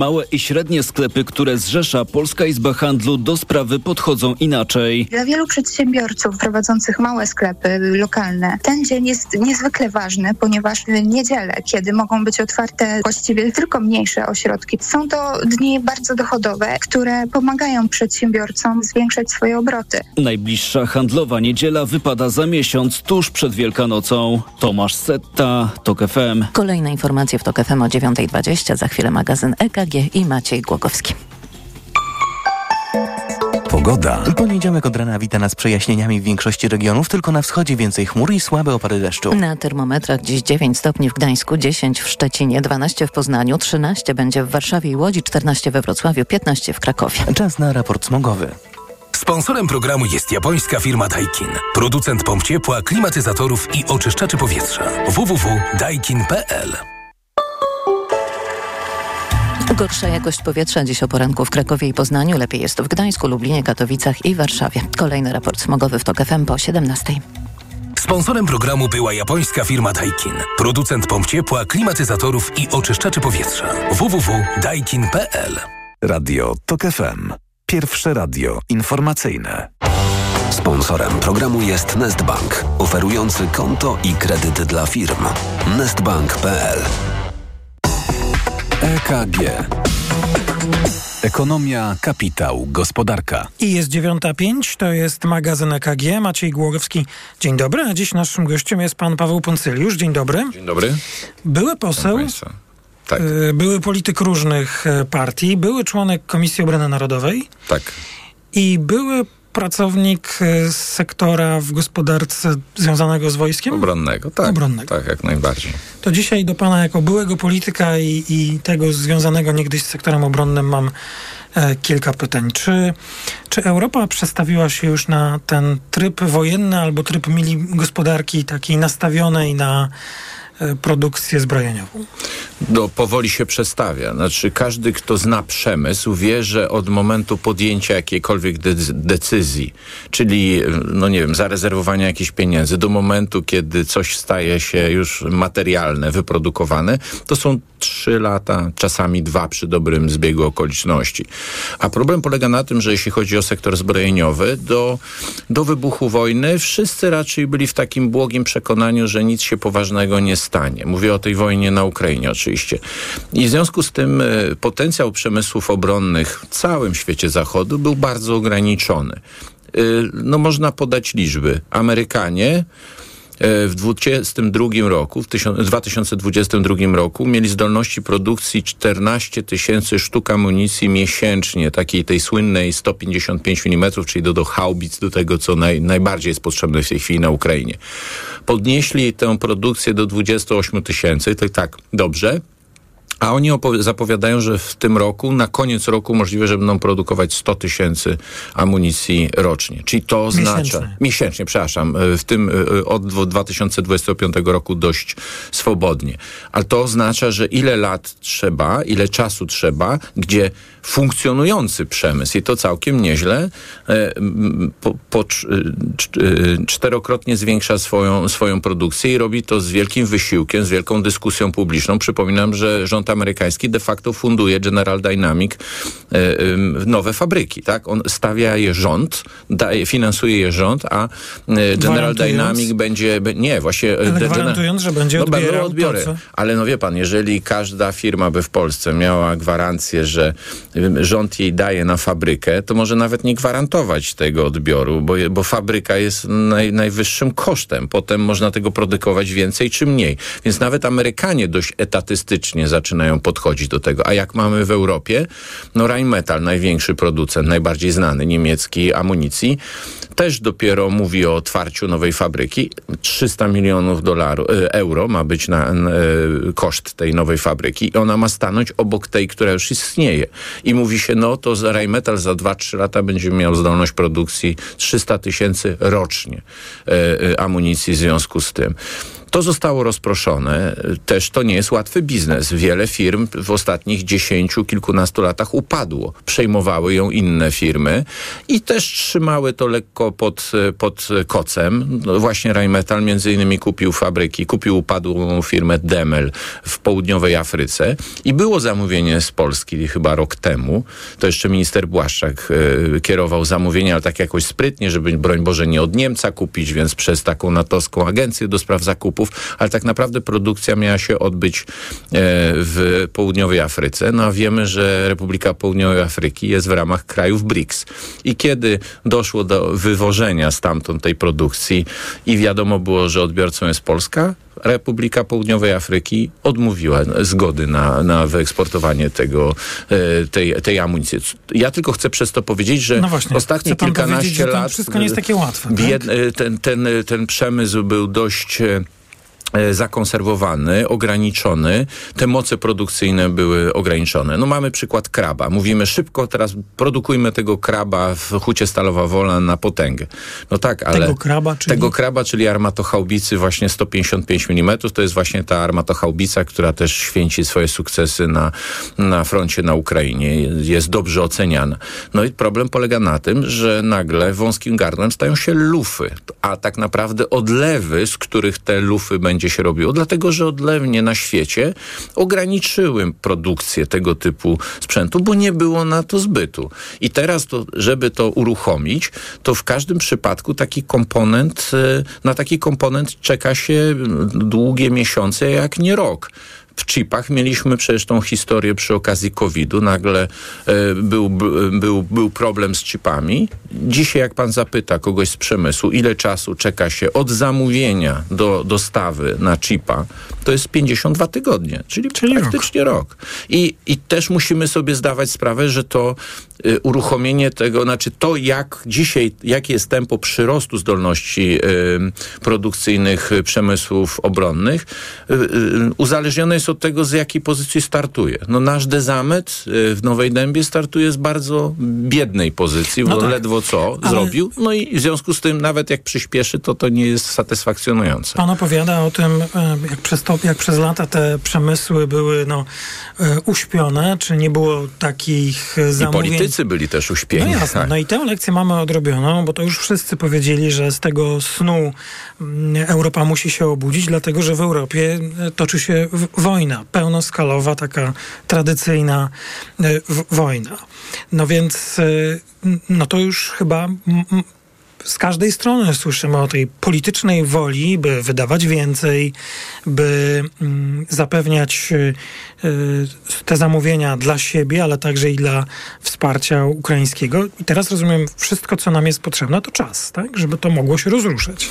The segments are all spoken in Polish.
Małe i średnie sklepy, które zrzesza Polska Izba Handlu do sprawy podchodzą inaczej. Dla wielu przedsiębiorców prowadzących małe sklepy lokalne ten dzień jest niezwykle ważny, ponieważ w niedzielę, kiedy mogą być otwarte właściwie tylko mniejsze ośrodki, są to dni bardzo dochodowe, które pomagają przedsiębiorcom zwiększać swoje obroty. Najbliższa handlowa niedziela wypada za miesiąc, tuż przed Wielkanocą. Tomasz Setta, TOK FM. Kolejne informacje w TOK FM o 9.20, za chwilę magazyn EKG i Maciej Głogowski. Pogoda. Poniedziałek od rana wita nas przejaśnieniami w większości regionów, tylko na wschodzie więcej chmur i słabe opady deszczu. Na termometrach dziś 9 stopni w Gdańsku, 10 w Szczecinie, 12 w Poznaniu, 13 będzie w Warszawie i Łodzi, 14 we Wrocławiu, 15 w Krakowie. Czas na raport smogowy. Sponsorem programu jest japońska firma Daikin. Producent pomp ciepła, klimatyzatorów i oczyszczaczy powietrza. www.daikin.pl Gorsza jakość powietrza dziś o poranku w Krakowie i Poznaniu. Lepiej jest w Gdańsku, Lublinie, Katowicach i Warszawie. Kolejny raport smogowy w TOK FM po 17. Sponsorem programu była japońska firma Daikin. Producent pomp ciepła, klimatyzatorów i oczyszczaczy powietrza. www.daikin.pl Radio TOK FM. Pierwsze radio informacyjne. Sponsorem programu jest Nestbank, oferujący konto i kredyt dla firm. Nestbank.pl EKG. Ekonomia, kapitał, gospodarka. I jest 9.05, to jest magazyn EKG. Maciej Głogowski, dzień dobry. A dziś naszym gościem jest pan Paweł Poncyliusz. Dzień dobry. Dzień dobry. Były poseł, tak. były polityk różnych partii, były członek Komisji Obrony Narodowej. Tak. I były pracownik z sektora w gospodarce związanego z wojskiem? Obronnego, tak. Obronnego. Tak, jak najbardziej. To dzisiaj do pana jako byłego polityka i, i tego związanego niegdyś z sektorem obronnym mam e, kilka pytań. Czy, czy Europa przestawiła się już na ten tryb wojenny albo tryb mili gospodarki takiej nastawionej na produkcję zbrojeniową? No, powoli się przestawia. Znaczy, każdy, kto zna przemysł, wie, że od momentu podjęcia jakiejkolwiek de decyzji, czyli, no nie wiem, zarezerwowania jakichś pieniędzy, do momentu, kiedy coś staje się już materialne, wyprodukowane, to są trzy lata, czasami dwa przy dobrym zbiegu okoliczności. A problem polega na tym, że jeśli chodzi o sektor zbrojeniowy, do, do wybuchu wojny wszyscy raczej byli w takim błogim przekonaniu, że nic się poważnego nie stanie. Mówię o tej wojnie na Ukrainie oczywiście. I w związku z tym y, potencjał przemysłów obronnych w całym świecie zachodu był bardzo ograniczony. Y, no można podać liczby. Amerykanie w 2022 roku, w 2022 roku mieli zdolności produkcji 14 tysięcy sztuk amunicji miesięcznie, takiej tej słynnej 155 mm, czyli do, do haubic, do tego, co naj, najbardziej jest potrzebne w tej chwili na Ukrainie. Podnieśli tę produkcję do 28 tysięcy, to tak, dobrze, a oni zapowiadają, że w tym roku, na koniec roku możliwe, że będą produkować 100 tysięcy amunicji rocznie. Czyli to oznacza... Miesięcznie. Miesięcznie, przepraszam. W tym od 2025 roku dość swobodnie. Ale to oznacza, że ile lat trzeba, ile czasu trzeba, gdzie funkcjonujący przemysł i to całkiem nieźle po, po czterokrotnie zwiększa swoją, swoją produkcję i robi to z wielkim wysiłkiem, z wielką dyskusją publiczną. Przypominam, że rząd amerykański de facto funduje General Dynamic nowe fabryki, tak? On stawia je rząd, daje, finansuje je rząd, a General Dynamic będzie, nie, właśnie... Ale gwarantując, że będzie no, odbierał odbiory. to. Ale no wie pan, jeżeli każda firma by w Polsce miała gwarancję, że rząd jej daje na fabrykę, to może nawet nie gwarantować tego odbioru, bo, bo fabryka jest naj, najwyższym kosztem. Potem można tego produkować więcej czy mniej. Więc nawet Amerykanie dość etatystycznie zaczynają podchodzić do tego. A jak mamy w Europie, no Rheinmetall, największy producent, najbardziej znany niemiecki amunicji, też dopiero mówi o otwarciu nowej fabryki. 300 milionów dolarów, euro ma być na, na, koszt tej nowej fabryki i ona ma stanąć obok tej, która już istnieje. I mówi się, no to Rheinmetall za 2-3 lata będzie miał zdolność produkcji 300 tysięcy rocznie e, amunicji w związku z tym. To zostało rozproszone. Też to nie jest łatwy biznes. Wiele firm w ostatnich dziesięciu, kilkunastu latach upadło. Przejmowały ją inne firmy i też trzymały to lekko pod, pod kocem. No właśnie Rheinmetall między innymi kupił fabryki, kupił upadłą firmę Demel w południowej Afryce i było zamówienie z Polski chyba rok temu. To jeszcze minister Błaszczak e, kierował zamówienie, ale tak jakoś sprytnie, żeby broń Boże nie od Niemca kupić, więc przez taką natowską agencję do spraw zakupów, ale tak naprawdę produkcja miała się odbyć e, w południowej Afryce. No a wiemy, że Republika Południowej Afryki jest w ramach krajów BRICS. I kiedy doszło do wywożenia stamtąd tej produkcji i wiadomo było, że odbiorcą jest Polska, Republika Południowej Afryki odmówiła zgody na, na wyeksportowanie tego, e, tej, tej amunicji. Ja tylko chcę przez to powiedzieć, że no właśnie, ostatnie kilkanaście lat... Wszystko nie jest takie łatwe. Tak? Ten, ten, ten przemysł był dość E, zakonserwowany, ograniczony, te moce produkcyjne były ograniczone. No mamy przykład kraba. Mówimy szybko, teraz produkujmy tego kraba w hucie Stalowa Wola na potęgę. No tak, ale... Tego kraba, czyli... Tego kraba, czyli armatochaubicy właśnie 155 mm, to jest właśnie ta armatochaubica, która też święci swoje sukcesy na, na froncie na Ukrainie. Jest dobrze oceniana. No i problem polega na tym, że nagle wąskim gardłem stają się lufy, a tak naprawdę odlewy, z których te lufy będzie będzie się robiło, dlatego że odlewnie na świecie ograniczyły produkcję tego typu sprzętu, bo nie było na to zbytu. I teraz, to, żeby to uruchomić, to w każdym przypadku taki komponent, e, na taki komponent czeka się długie miesiące, jak nie rok w chipach mieliśmy przecież tą historię przy okazji COVID-u. Nagle e, był, był, był problem z chipami. Dzisiaj jak pan zapyta kogoś z przemysłu, ile czasu czeka się od zamówienia do dostawy na chipa, to jest 52 tygodnie, czyli, czyli praktycznie rok. rok. I, I też musimy sobie zdawać sprawę, że to uruchomienie tego, znaczy to jak dzisiaj, jakie jest tempo przyrostu zdolności y, produkcyjnych przemysłów obronnych, y, y uzależnione jest od tego, z jakiej pozycji startuje. No nasz dezamet y, w Nowej Dębie startuje z bardzo biednej pozycji, no bo tak. ledwo co Ale... zrobił. No i w związku z tym nawet jak przyspieszy, to to nie jest satysfakcjonujące. Pan opowiada o tym, e, jak przez, to, jak przez lata te przemysły były no, e, uśpione, czy nie było takich zamówień. Byli też uśpieni. No jasne. No i tę lekcję mamy odrobioną, bo to już wszyscy powiedzieli, że z tego snu mm, Europa musi się obudzić, dlatego że w Europie e, toczy się wojna wojna, pełnoskalowa, taka tradycyjna e, wojna. No więc, e, no to już chyba z każdej strony słyszymy o tej politycznej woli, by wydawać więcej, by mm, zapewniać y, y, te zamówienia dla siebie, ale także i dla wsparcia ukraińskiego. I teraz rozumiem, wszystko, co nam jest potrzebne, to czas, tak? Żeby to mogło się rozruszać.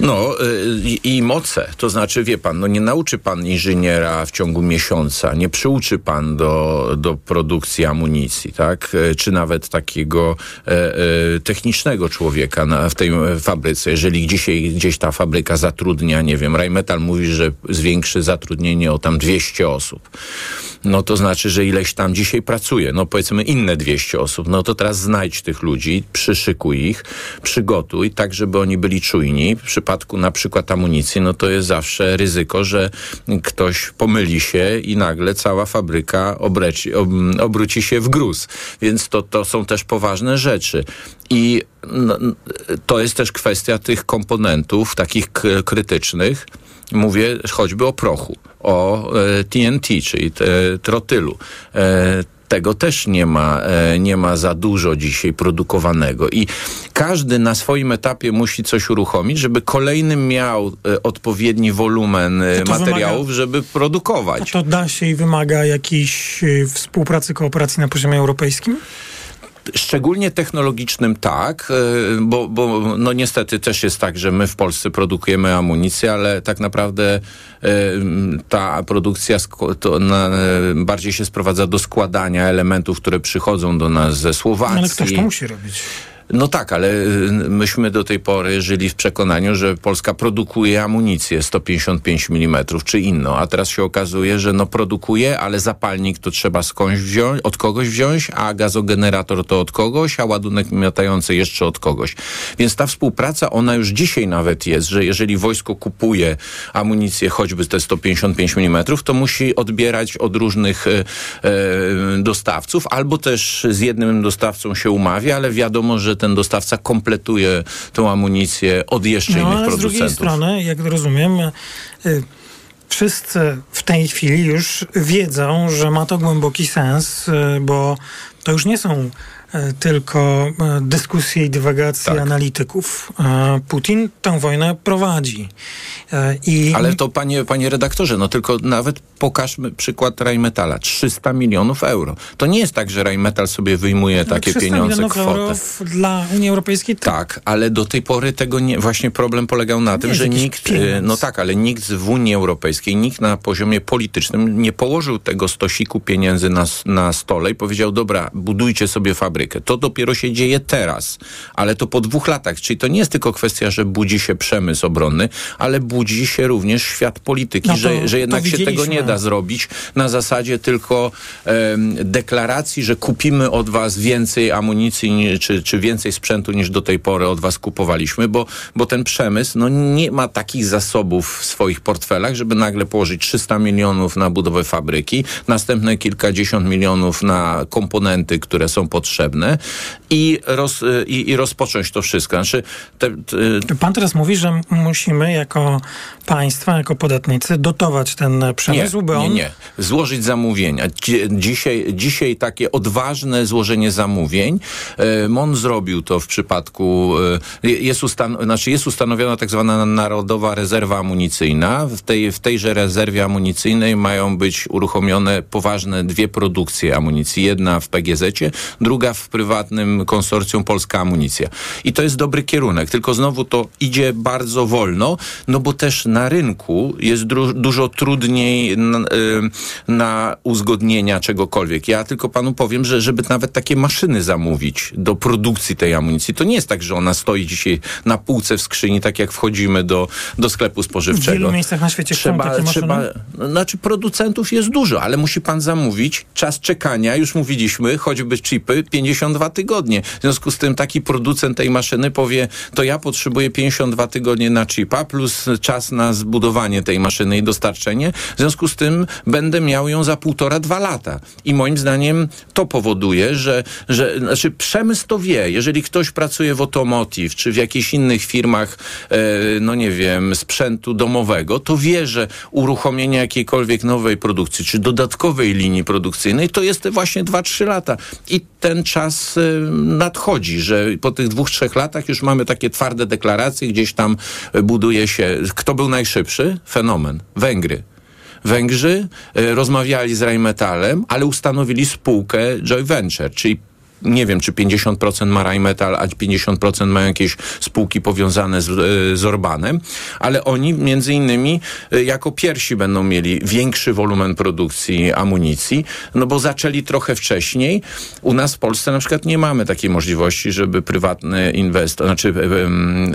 No y, i moce. To znaczy, wie pan, no nie nauczy pan inżyniera w ciągu miesiąca, nie przyuczy pan do, do produkcji amunicji, tak? Czy nawet takiego e, e, technicznego człowieka na, w tej fabryce. Jeżeli dzisiaj gdzieś ta fabryka zatrudnia, nie wiem, Rheinmetall mówi, że zwiększy zatrudnienie o tam 200 osób no to znaczy, że ileś tam dzisiaj pracuje, no powiedzmy inne 200 osób, no to teraz znajdź tych ludzi, przyszykuj ich, przygotuj tak, żeby oni byli czujni. W przypadku na przykład amunicji, no to jest zawsze ryzyko, że ktoś pomyli się i nagle cała fabryka obreci, ob, obróci się w gruz. Więc to, to są też poważne rzeczy. I no, to jest też kwestia tych komponentów takich krytycznych, Mówię choćby o prochu, o TNT, e, czyli trotylu e, tego też nie ma, e, nie ma za dużo dzisiaj produkowanego. I każdy na swoim etapie musi coś uruchomić, żeby kolejny miał odpowiedni wolumen materiałów, wymaga, żeby produkować. to da się i wymaga jakiejś współpracy, kooperacji na poziomie europejskim? Szczególnie technologicznym tak, e, bo, bo no niestety też jest tak, że my w Polsce produkujemy amunicję, ale tak naprawdę e, ta produkcja na, bardziej się sprowadza do składania elementów, które przychodzą do nas ze Słowacji. No ale ktoś to musi robić. No tak, ale y, myśmy do tej pory żyli w przekonaniu, że Polska produkuje amunicję 155 mm czy inną, a teraz się okazuje, że no produkuje, ale zapalnik to trzeba skądś wziąć, od kogoś wziąć, a gazogenerator to od kogoś, a ładunek miotający jeszcze od kogoś. Więc ta współpraca, ona już dzisiaj nawet jest, że jeżeli wojsko kupuje amunicję, choćby te 155 mm, to musi odbierać od różnych e, dostawców, albo też z jednym dostawcą się umawia, ale wiadomo, że ten dostawca kompletuje tą amunicję od jeszcze no, innych ale producentów. z drugiej strony, jak rozumiem, y, wszyscy w tej chwili już wiedzą, że ma to głęboki sens, y, bo to już nie są tylko y, dyskusje i dywagacje Tak. analityków. E, Putin tę wojnę prowadzi. E, I Ale to panie, panie redaktorze, no tylko nawet pokażmy przykład Rheinmetalla. 300 milionów euro. To nie jest tak, że Rheinmetall sobie wyjmuje takie 300 pieniądze, kwotę. dla Unii Europejskiej to Tak, ale do tej pory tego nie, właśnie problem polegał na tym, jest że nikt, pieniądz. e, no tak, ale nikt w Unii Europejskiej, nikt na poziomie politycznym nie położył tego stosiku pieniędzy na, na stole i powiedział, dobra, budujcie sobie fabrykę. To dopiero się dzieje teraz, ale to po dwóch latach, czyli to nie jest tylko kwestia, że budzi się przemysł obronny, ale budzi się również świat polityki, No to- że, że jednak się tego nie da zrobić na zasadzie tylko em, deklaracji, że kupimy od was więcej amunicji ni- czy, czy więcej sprzętu niż do tej pory od was kupowaliśmy, bo, bo ten przemysł no, nie ma takich zasobów w swoich portfelach, żeby nagle położyć 300 milionów na budowę fabryki, następne kilkadziesiąt milionów na komponenty, które są potrzebne i, roz, i, i rozpocząć to wszystko. Znaczy, te, te, Pan teraz mówi, że musimy jako państwa, jako podatnicy dotować ten przemysł, by nie, on... nie. Złożyć zamówienia. Dzi- Dzisiaj, dzisiaj takie odważne złożenie zamówień. e, MON zrobił to w przypadku, e, jest, ustan- znaczy jest ustanowiona tak zwana Narodowa Rezerwa Amunicyjna. W, tej, w tejże rezerwie amunicyjnej mają być uruchomione poważne dwie produkcje amunicji. Jedna w PGZ-cie, druga w prywatnym konsorcjum Polska Amunicja. I to jest dobry kierunek, tylko znowu to idzie bardzo wolno, no bo też na rynku jest dużo trudniej na, y, na uzgodnienia czegokolwiek. Ja tylko panu powiem, że żeby nawet takie maszyny zamówić do produkcji tej amunicji, to nie jest tak, że ona stoi dzisiaj na półce w skrzyni, tak jak wchodzimy do, do sklepu W spożywczego. wielu miejscach na świecie są takie maszyny. trzeba, znaczy producentów jest dużo, ale musi pan zamówić. Czas czekania, już mówiliśmy, choćby chipy, 52 tygodnie. W związku z tym taki producent tej maszyny powie, to ja potrzebuję 52 tygodnie na chipa, plus czas na zbudowanie tej maszyny i dostarczenie. W związku z tym będę miał ją za półtora, dwa lata. I moim zdaniem to powoduje, że, że znaczy przemysł to wie. Jeżeli ktoś pracuje w automotive, czy w jakichś innych firmach, e, no nie wiem, sprzętu domowego, to wie, że uruchomienie jakiejkolwiek nowej produkcji, czy dodatkowej linii produkcyjnej, to jest właśnie 2-3 lata. I ten czas e, nadchodzi, że po tych dwóch, trzech latach już mamy takie twarde deklaracje, gdzieś tam e, buduje się. Kto był najszybszy? Fenomen. Węgry. Węgrzy e, rozmawiali z Rheinmetallem, ale ustanowili spółkę Joy Venture, czyli nie wiem, czy 50% ma Rheinmetall, a 50% mają jakieś spółki powiązane z, e, z Orbanem, ale oni między innymi e, jako pierwsi będą mieli większy wolumen produkcji amunicji, no bo zaczęli trochę wcześniej. U nas w Polsce na przykład nie mamy takiej możliwości, żeby prywatny inwestor, znaczy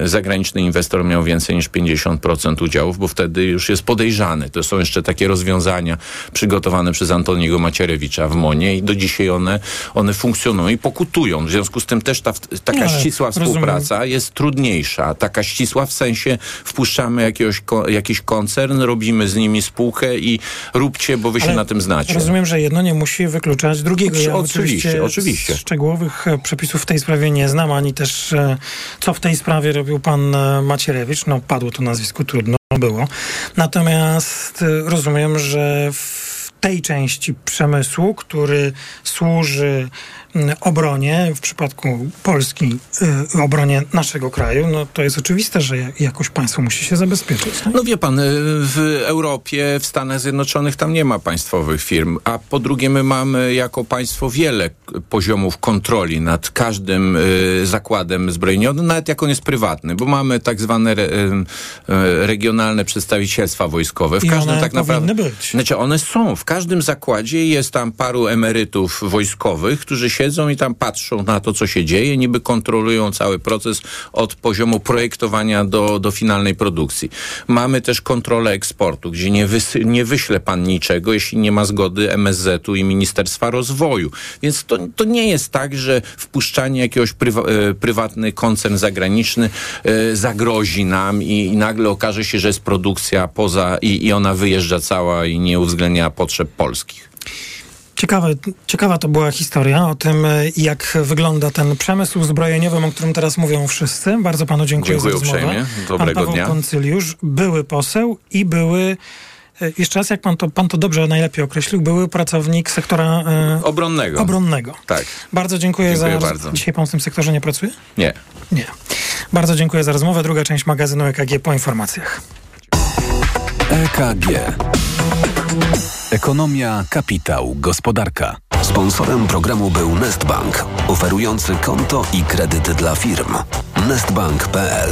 e, zagraniczny inwestor miał więcej niż 50% udziałów, bo wtedy już jest podejrzany. To są jeszcze takie rozwiązania przygotowane przez Antoniego Macierewicza w Monie i do dzisiaj one, one funkcjonują i pokutują. W związku z tym też ta, taka Nie, ale ścisła rozumiem. współpraca jest trudniejsza. Taka ścisła w sensie wpuszczamy jakiegoś, jakiś koncern, robimy z nimi spółkę i róbcie, bo wy się Ale na tym znacie. Rozumiem, że jedno nie musi wykluczać drugiego. Ja Oczywiście, oczywiście. Szczegółowych e, przepisów w tej sprawie nie znam, ani też e, co w tej sprawie robił pan e, Macierewicz. No, padło to nazwisko, trudno było. Natomiast rozumiem, że w tej części przemysłu, który służy obronie, w przypadku Polski, y, obronie naszego kraju, no to jest oczywiste, że ja- jakoś państwo musi się zabezpieczyć. tak? No wie pan, y, w Europie, w Stanach Zjednoczonych tam nie ma państwowych firm, a po drugie my mamy jako państwo wiele poziomów kontroli nad każdym y, zakładem zbrojenionym, nawet jak on jest prywatny, bo mamy tak zwane re, regionalne przedstawicielstwa wojskowe. W I każdym one tak naprawdę. powinny być. Znaczy one są. W każdym zakładzie jest tam paru emerytów wojskowych, którzy siedzą i tam patrzą na to, co się dzieje, niby kontrolują cały proces od poziomu projektowania do, do finalnej produkcji. Mamy też kontrolę eksportu, gdzie nie, wysy, nie wyśle pan niczego, jeśli nie ma zgody MSZ-u i Ministerstwa Rozwoju. Więc to, to nie jest tak, że wpuszczanie jakiegoś prywa, e, prywatny koncern zagraniczny e, zagrozi nam i, i, nagle okaże się, że jest produkcja poza i, i ona wyjeżdża cała i nie uwzględnia potrzeb polskich. Ciekawe, ciekawa to była historia o tym, e, jak wygląda ten przemysł zbrojeniowy, o którym teraz mówią wszyscy. Bardzo panu dziękuję, dziękuję za rozmowę. Uprzejmie. Dobrego Pan Paweł dnia. Koncyliusz, były poseł i były e, jeszcze raz, jak pan to, pan to dobrze, najlepiej określił, były pracownik sektora e, obronnego. obronnego. Tak. Bardzo dziękuję, Dziękuję za... bardzo. Dzisiaj pan w tym sektorze nie pracuje? Nie. Nie. Bardzo dziękuję za rozmowę. Druga część magazynu EKG po informacjach. EKG. Ekonomia, kapitał, gospodarka. Sponsorem programu był Nestbank, oferujący konto i kredyt dla firm. Nestbank.pl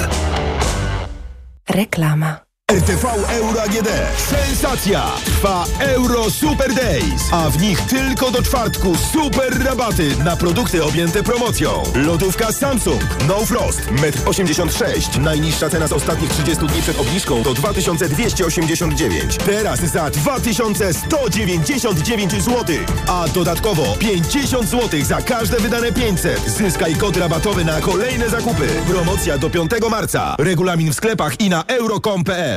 Reklama. RTV Euro AGD. Sensacja! Trwa Euro Super Days, a w nich tylko do czwartku super rabaty na produkty objęte promocją. Lodówka Samsung No Frost 1,86 m. Najniższa cena z ostatnich 30 dni przed obniżką to 2289. Teraz za 2199 zł. A dodatkowo 50 zł za każde wydane 500. Zyskaj kod rabatowy na kolejne zakupy. Promocja do 5 marca. Regulamin w sklepach i na euro.com.pl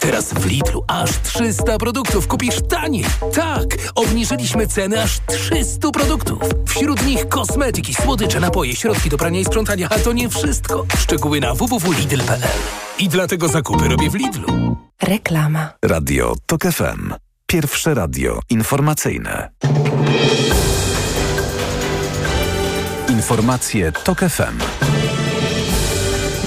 Teraz w Lidlu aż 300 produktów kupisz taniej. Tak, obniżyliśmy ceny aż 300 produktów. Wśród nich kosmetyki, słodycze, napoje, środki do prania i sprzątania. A to nie wszystko. Szczegóły na www.lidl.pl I dlatego zakupy robię w Lidlu. Reklama. Radio TOK FM. Pierwsze radio informacyjne. Informacje TOK FM.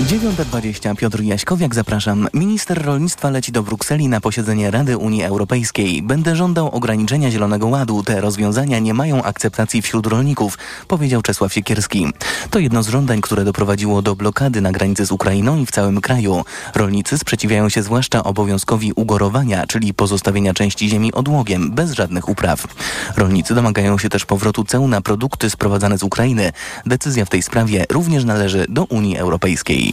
9.20 Piotr Jaśkowiak, zapraszam. Minister rolnictwa leci do Brukseli na posiedzenie Rady Unii Europejskiej. Będę żądał ograniczenia Zielonego Ładu. Te rozwiązania nie mają akceptacji wśród rolników, powiedział Czesław Siekierski. To jedno z żądań, które doprowadziło do blokady na granicy z Ukrainą i w całym kraju. Rolnicy sprzeciwiają się zwłaszcza obowiązkowi ugorowania, czyli pozostawienia części ziemi odłogiem, bez żadnych upraw. Rolnicy domagają się też powrotu ceł na produkty sprowadzane z Ukrainy. Decyzja w tej sprawie również należy do Unii Europejskiej.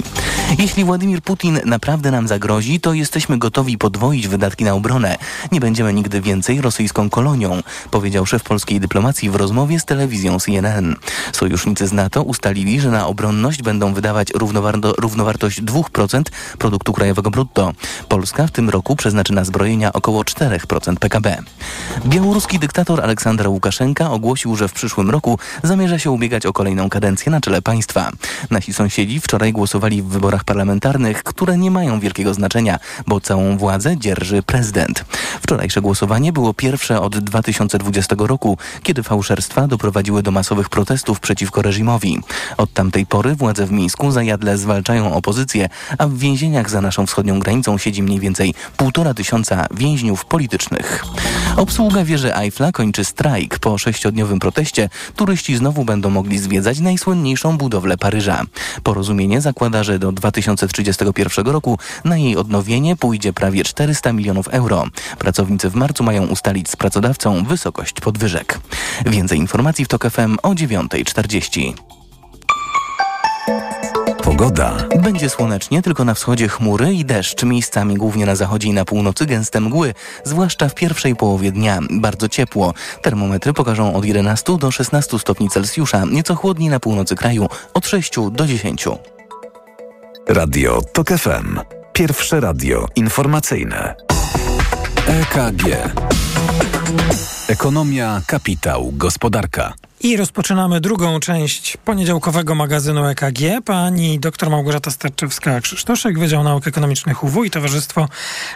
Jeśli Władimir Putin naprawdę nam zagrozi, to jesteśmy gotowi podwoić wydatki na obronę. Nie będziemy nigdy więcej rosyjską kolonią, powiedział szef polskiej dyplomacji w rozmowie z telewizją CNN. Sojusznicy z NATO ustalili, że na obronność będą wydawać równowarto, równowartość 2% produktu krajowego brutto. Polska w tym roku przeznaczy na zbrojenia około 4% PKB. Białoruski dyktator Aleksander Łukaszenka ogłosił, że w przyszłym roku zamierza się ubiegać o kolejną kadencję na czele państwa. Nasi sąsiedzi wczoraj głosowali w wyborach parlamentarnych, które nie mają wielkiego znaczenia, bo całą władzę dzierży prezydent. Wczorajsze głosowanie było pierwsze od 2020 roku, kiedy fałszerstwa doprowadziły do masowych protestów przeciwko reżimowi. Od tamtej pory władze w Mińsku zajadle zwalczają opozycję, a w więzieniach za naszą wschodnią granicą siedzi mniej więcej półtora tysiąca więźniów politycznych. Obsługa wieży Eiffla kończy strajk. Po sześciodniowym proteście turyści znowu będą mogli zwiedzać najsłynniejszą budowlę Paryża. Porozumienie zakłada, że do 2031 roku na jej odnowienie pójdzie prawie 400 milionów euro. Pracownicy w marcu mają ustalić z pracodawcą wysokość podwyżek. Więcej informacji w TOK FM o 9.40. Pogoda. Będzie słonecznie, tylko na wschodzie chmury i deszcz. Miejscami głównie na zachodzie i na północy gęste mgły, zwłaszcza w pierwszej połowie dnia. Bardzo ciepło. Termometry pokażą od 11 do 16 stopni Celsjusza, nieco chłodniej na północy kraju od 6 do 10. Radio TOK FM. Pierwsze radio informacyjne. EKG. Ekonomia, kapitał, gospodarka. I rozpoczynamy drugą część poniedziałkowego magazynu EKG. Pani dr Małgorzata Starczewska-Krzysztoszek, Wydział Nauk Ekonomicznych UW i Towarzystwo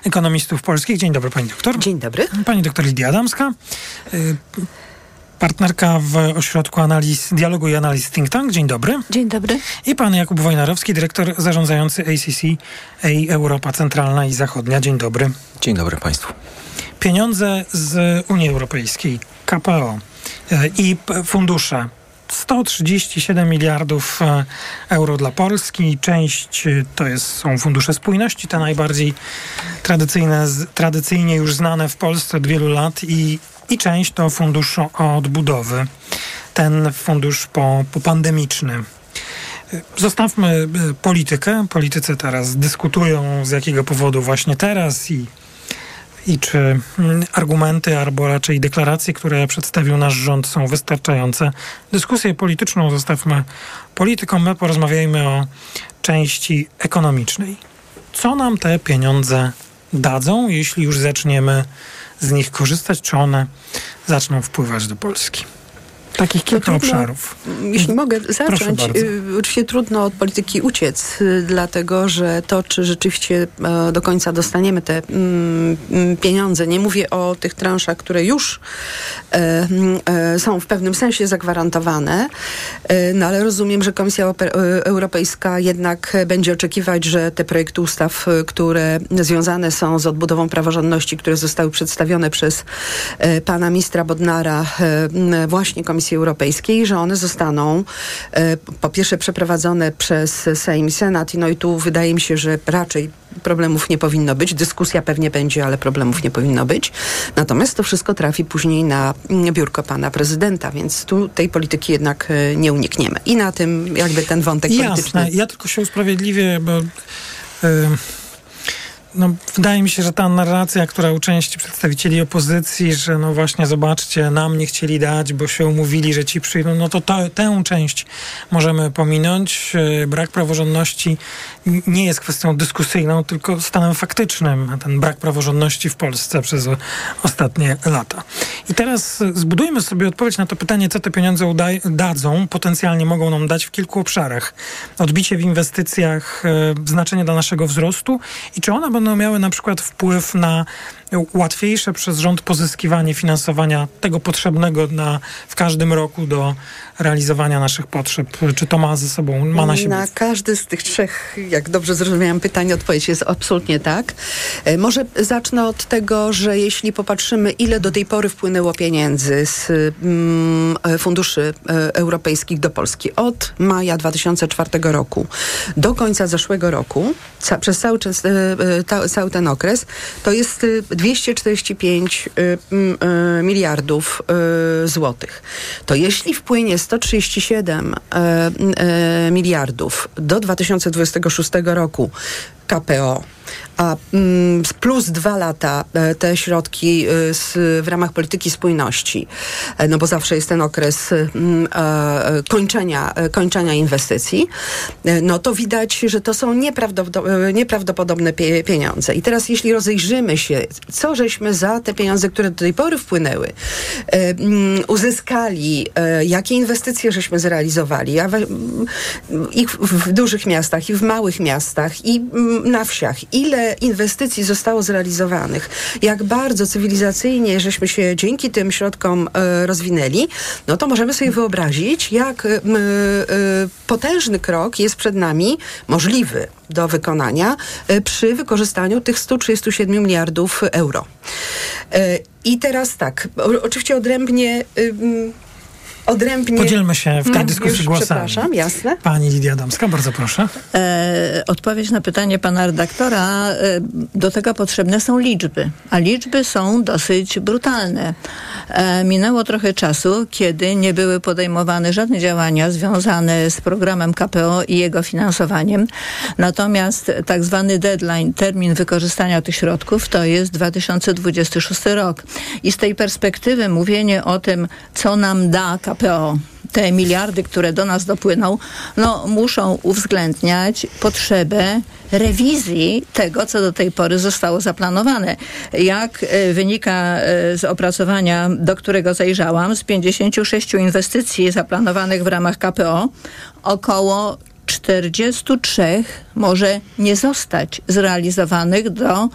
Ekonomistów Polskich. Dzień dobry pani doktor. Dzień dobry. Pani doktor Lidia Adamska. Partnerka w Ośrodku Analiz, Dialogu i Analiz Think Tank. Dzień dobry. Dzień dobry. I pan Jakub Wojnarowski, dyrektor zarządzający ACC, A Europa Centralna i Zachodnia. Dzień dobry. Dzień dobry Państwu. Pieniądze z Unii Europejskiej, KPO e, i fundusze 137 miliardów e, euro dla Polski. Część e, to jest, są fundusze spójności, te najbardziej tradycyjne, z- tradycyjnie już znane w Polsce od wielu lat i, i część to fundusz odbudowy. Ten fundusz po, popandemiczny. Zostawmy e, politykę. Politycy teraz dyskutują z jakiego powodu właśnie teraz i i czy mm, argumenty, albo raczej deklaracje, które przedstawił nasz rząd, są wystarczające. Dyskusję polityczną zostawmy politykom, my porozmawiajmy o części ekonomicznej. Co nam te pieniądze dadzą, jeśli już zaczniemy z nich korzystać, czy one zaczną wpływać do Polski? Takich kilka trudno- obszarów. Jeśli mogę Proszę zacząć, y, oczywiście trudno od polityki uciec, y, dlatego że to, czy rzeczywiście e, do końca dostaniemy te mm, mm, pieniądze, nie mówię o tych transzach, które już e, mm, e, są w pewnym sensie zagwarantowane, no ale rozumiem, że Komisja Ope- Europejska jednak będzie oczekiwać, że te projekty ustaw, które związane są z odbudową praworządności, które zostały przedstawione przez pana ministra Bodnara właśnie Komisji Europejskiej, że one zostaną e, po pierwsze przeprowadzone przez Sejm i Senat, no i tu wydaje mi się, że raczej problemów nie powinno być. Dyskusja pewnie będzie, ale problemów nie powinno być. Natomiast to wszystko trafi później na biurko pana prezydenta, więc tu tej polityki jednak e, nie unikniemy. I na tym jakby ten wątek polityczny. Jasne, ja tylko się usprawiedliwię, bo y, no, wydaje mi się, że ta narracja, która u części przedstawicieli opozycji, że no właśnie zobaczcie, nam nie chcieli dać, bo się umówili, że ci przyjdą, no to, to tę część możemy pominąć. Y, Brak praworządności nie jest kwestią dyskusyjną, tylko stanem faktycznym. Ten brak praworządności w Polsce przez ostatnie lata. I teraz y, zbudujmy sobie odpowiedź na to pytanie, co te pieniądze udaj- dadzą, potencjalnie mogą nam dać w kilku obszarach. Odbicie w inwestycjach, y, znaczenie dla naszego wzrostu i czy one będą miały na przykład wpływ na łatwiejsze przez rząd pozyskiwanie finansowania tego potrzebnego na, w każdym roku do realizowania naszych potrzeb. Czy to ma ze sobą, ma na siebie Na każdy z tych trzech, jak dobrze zrozumiałam pytanie, odpowiedź jest absolutnie tak. E, Może zacznę od tego, że jeśli popatrzymy, ile do tej pory wpłynęło pieniędzy z mm, e, funduszy e, europejskich do Polski od maja 2004 roku do końca zeszłego roku, ca, przez cały, czas, cały ten okres, to jest 245 e, mm, e, miliardów e, złotych. To jeśli wpłynie 137 e, e, miliardów do 2026 roku KPO, a mm, plus dwa lata e, te środki e, w ramach polityki spójności, e, no bo zawsze jest ten okres mm, kończenia, kończenia inwestycji, no to widać, że to są nieprawdopodobne, nieprawdopodobne pie, pieniądze. I teraz jeśli rozejrzymy się, co żeśmy za te pieniądze, które do tej pory wpłynęły, mm, uzyskali, jakie inwestycje żeśmy zrealizowali, i w, dużych miastach, i w małych miastach, i na wsiach, ile inwestycji zostało zrealizowanych, jak bardzo cywilizacyjnie żeśmy się dzięki tym środkom e, rozwinęli, no to możemy sobie wyobrazić, jak e, e, potężny krok jest przed nami, możliwy do wykonania, przy wykorzystaniu tych 137 miliardów euro. I teraz tak, oczywiście odrębnie. Odrębnie. Podzielmy się w tej Mm, dyskusji już głosami. Przepraszam, jasne. Pani Lidia Adamska, bardzo proszę. E, odpowiedź na pytanie pana redaktora, e, do tego potrzebne są liczby, a liczby są dosyć brutalne. E, minęło trochę czasu, kiedy nie były podejmowane żadne działania związane z programem KPO i jego finansowaniem. Natomiast tak zwany deadline, termin wykorzystania tych środków to jest 2026 rok. I z tej perspektywy mówienie o tym, co nam da KPO, te miliardy, które do nas dopłyną, no, muszą uwzględniać potrzebę rewizji tego, co do tej pory zostało zaplanowane. Jak e, wynika e, z opracowania, do którego zajrzałam, z 56 inwestycji zaplanowanych w ramach KPO, około 43 może nie zostać zrealizowanych do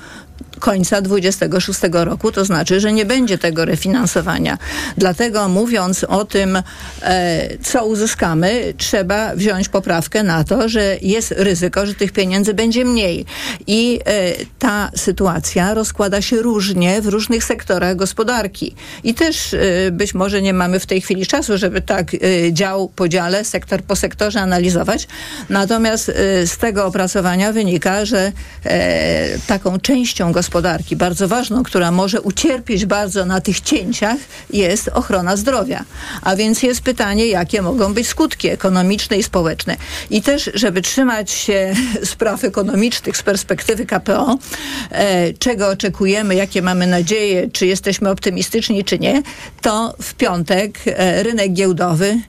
końca 26 roku, to znaczy, że nie będzie tego refinansowania. Dlatego mówiąc o tym, e, co uzyskamy, trzeba wziąć poprawkę na to, że jest ryzyko, że tych pieniędzy będzie mniej. I e, ta sytuacja rozkłada się różnie w różnych sektorach gospodarki. I też e, być może nie mamy w tej chwili czasu, żeby tak dział po dziale, sektor po sektorze analizować. Natomiast z tego opracowania wynika, że taką częścią gospodarki, bardzo ważną, która może ucierpieć bardzo na tych cięciach, jest ochrona zdrowia. A więc jest pytanie, jakie mogą być skutki ekonomiczne i społeczne. I też, żeby trzymać się spraw ekonomicznych z perspektywy KPO, e, czego oczekujemy, jakie mamy nadzieje, czy jesteśmy optymistyczni, czy nie, to w piątek e, rynek giełdowy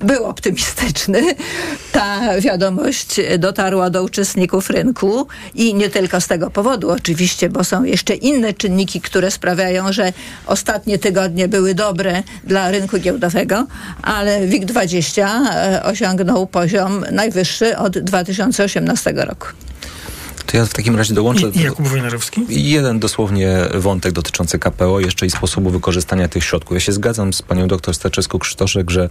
był optymistyczny. Ta wiadomość dotarła do uczestników rynku i nie tylko z tego powodu oczywiście, bo są jeszcze inne czynniki, które sprawiają, że ostatnie tygodnie były dobre dla rynku giełdowego, ale WIG20 e, osiągnął poziom najwyższy od 2018 roku. To ja w takim razie dołączę. I, Jakub Wojnarowski? Jeden dosłownie wątek dotyczący KPO jeszcze i sposobu wykorzystania tych środków. Ja się zgadzam z panią doktor Staczewską-Krzysztoszek, że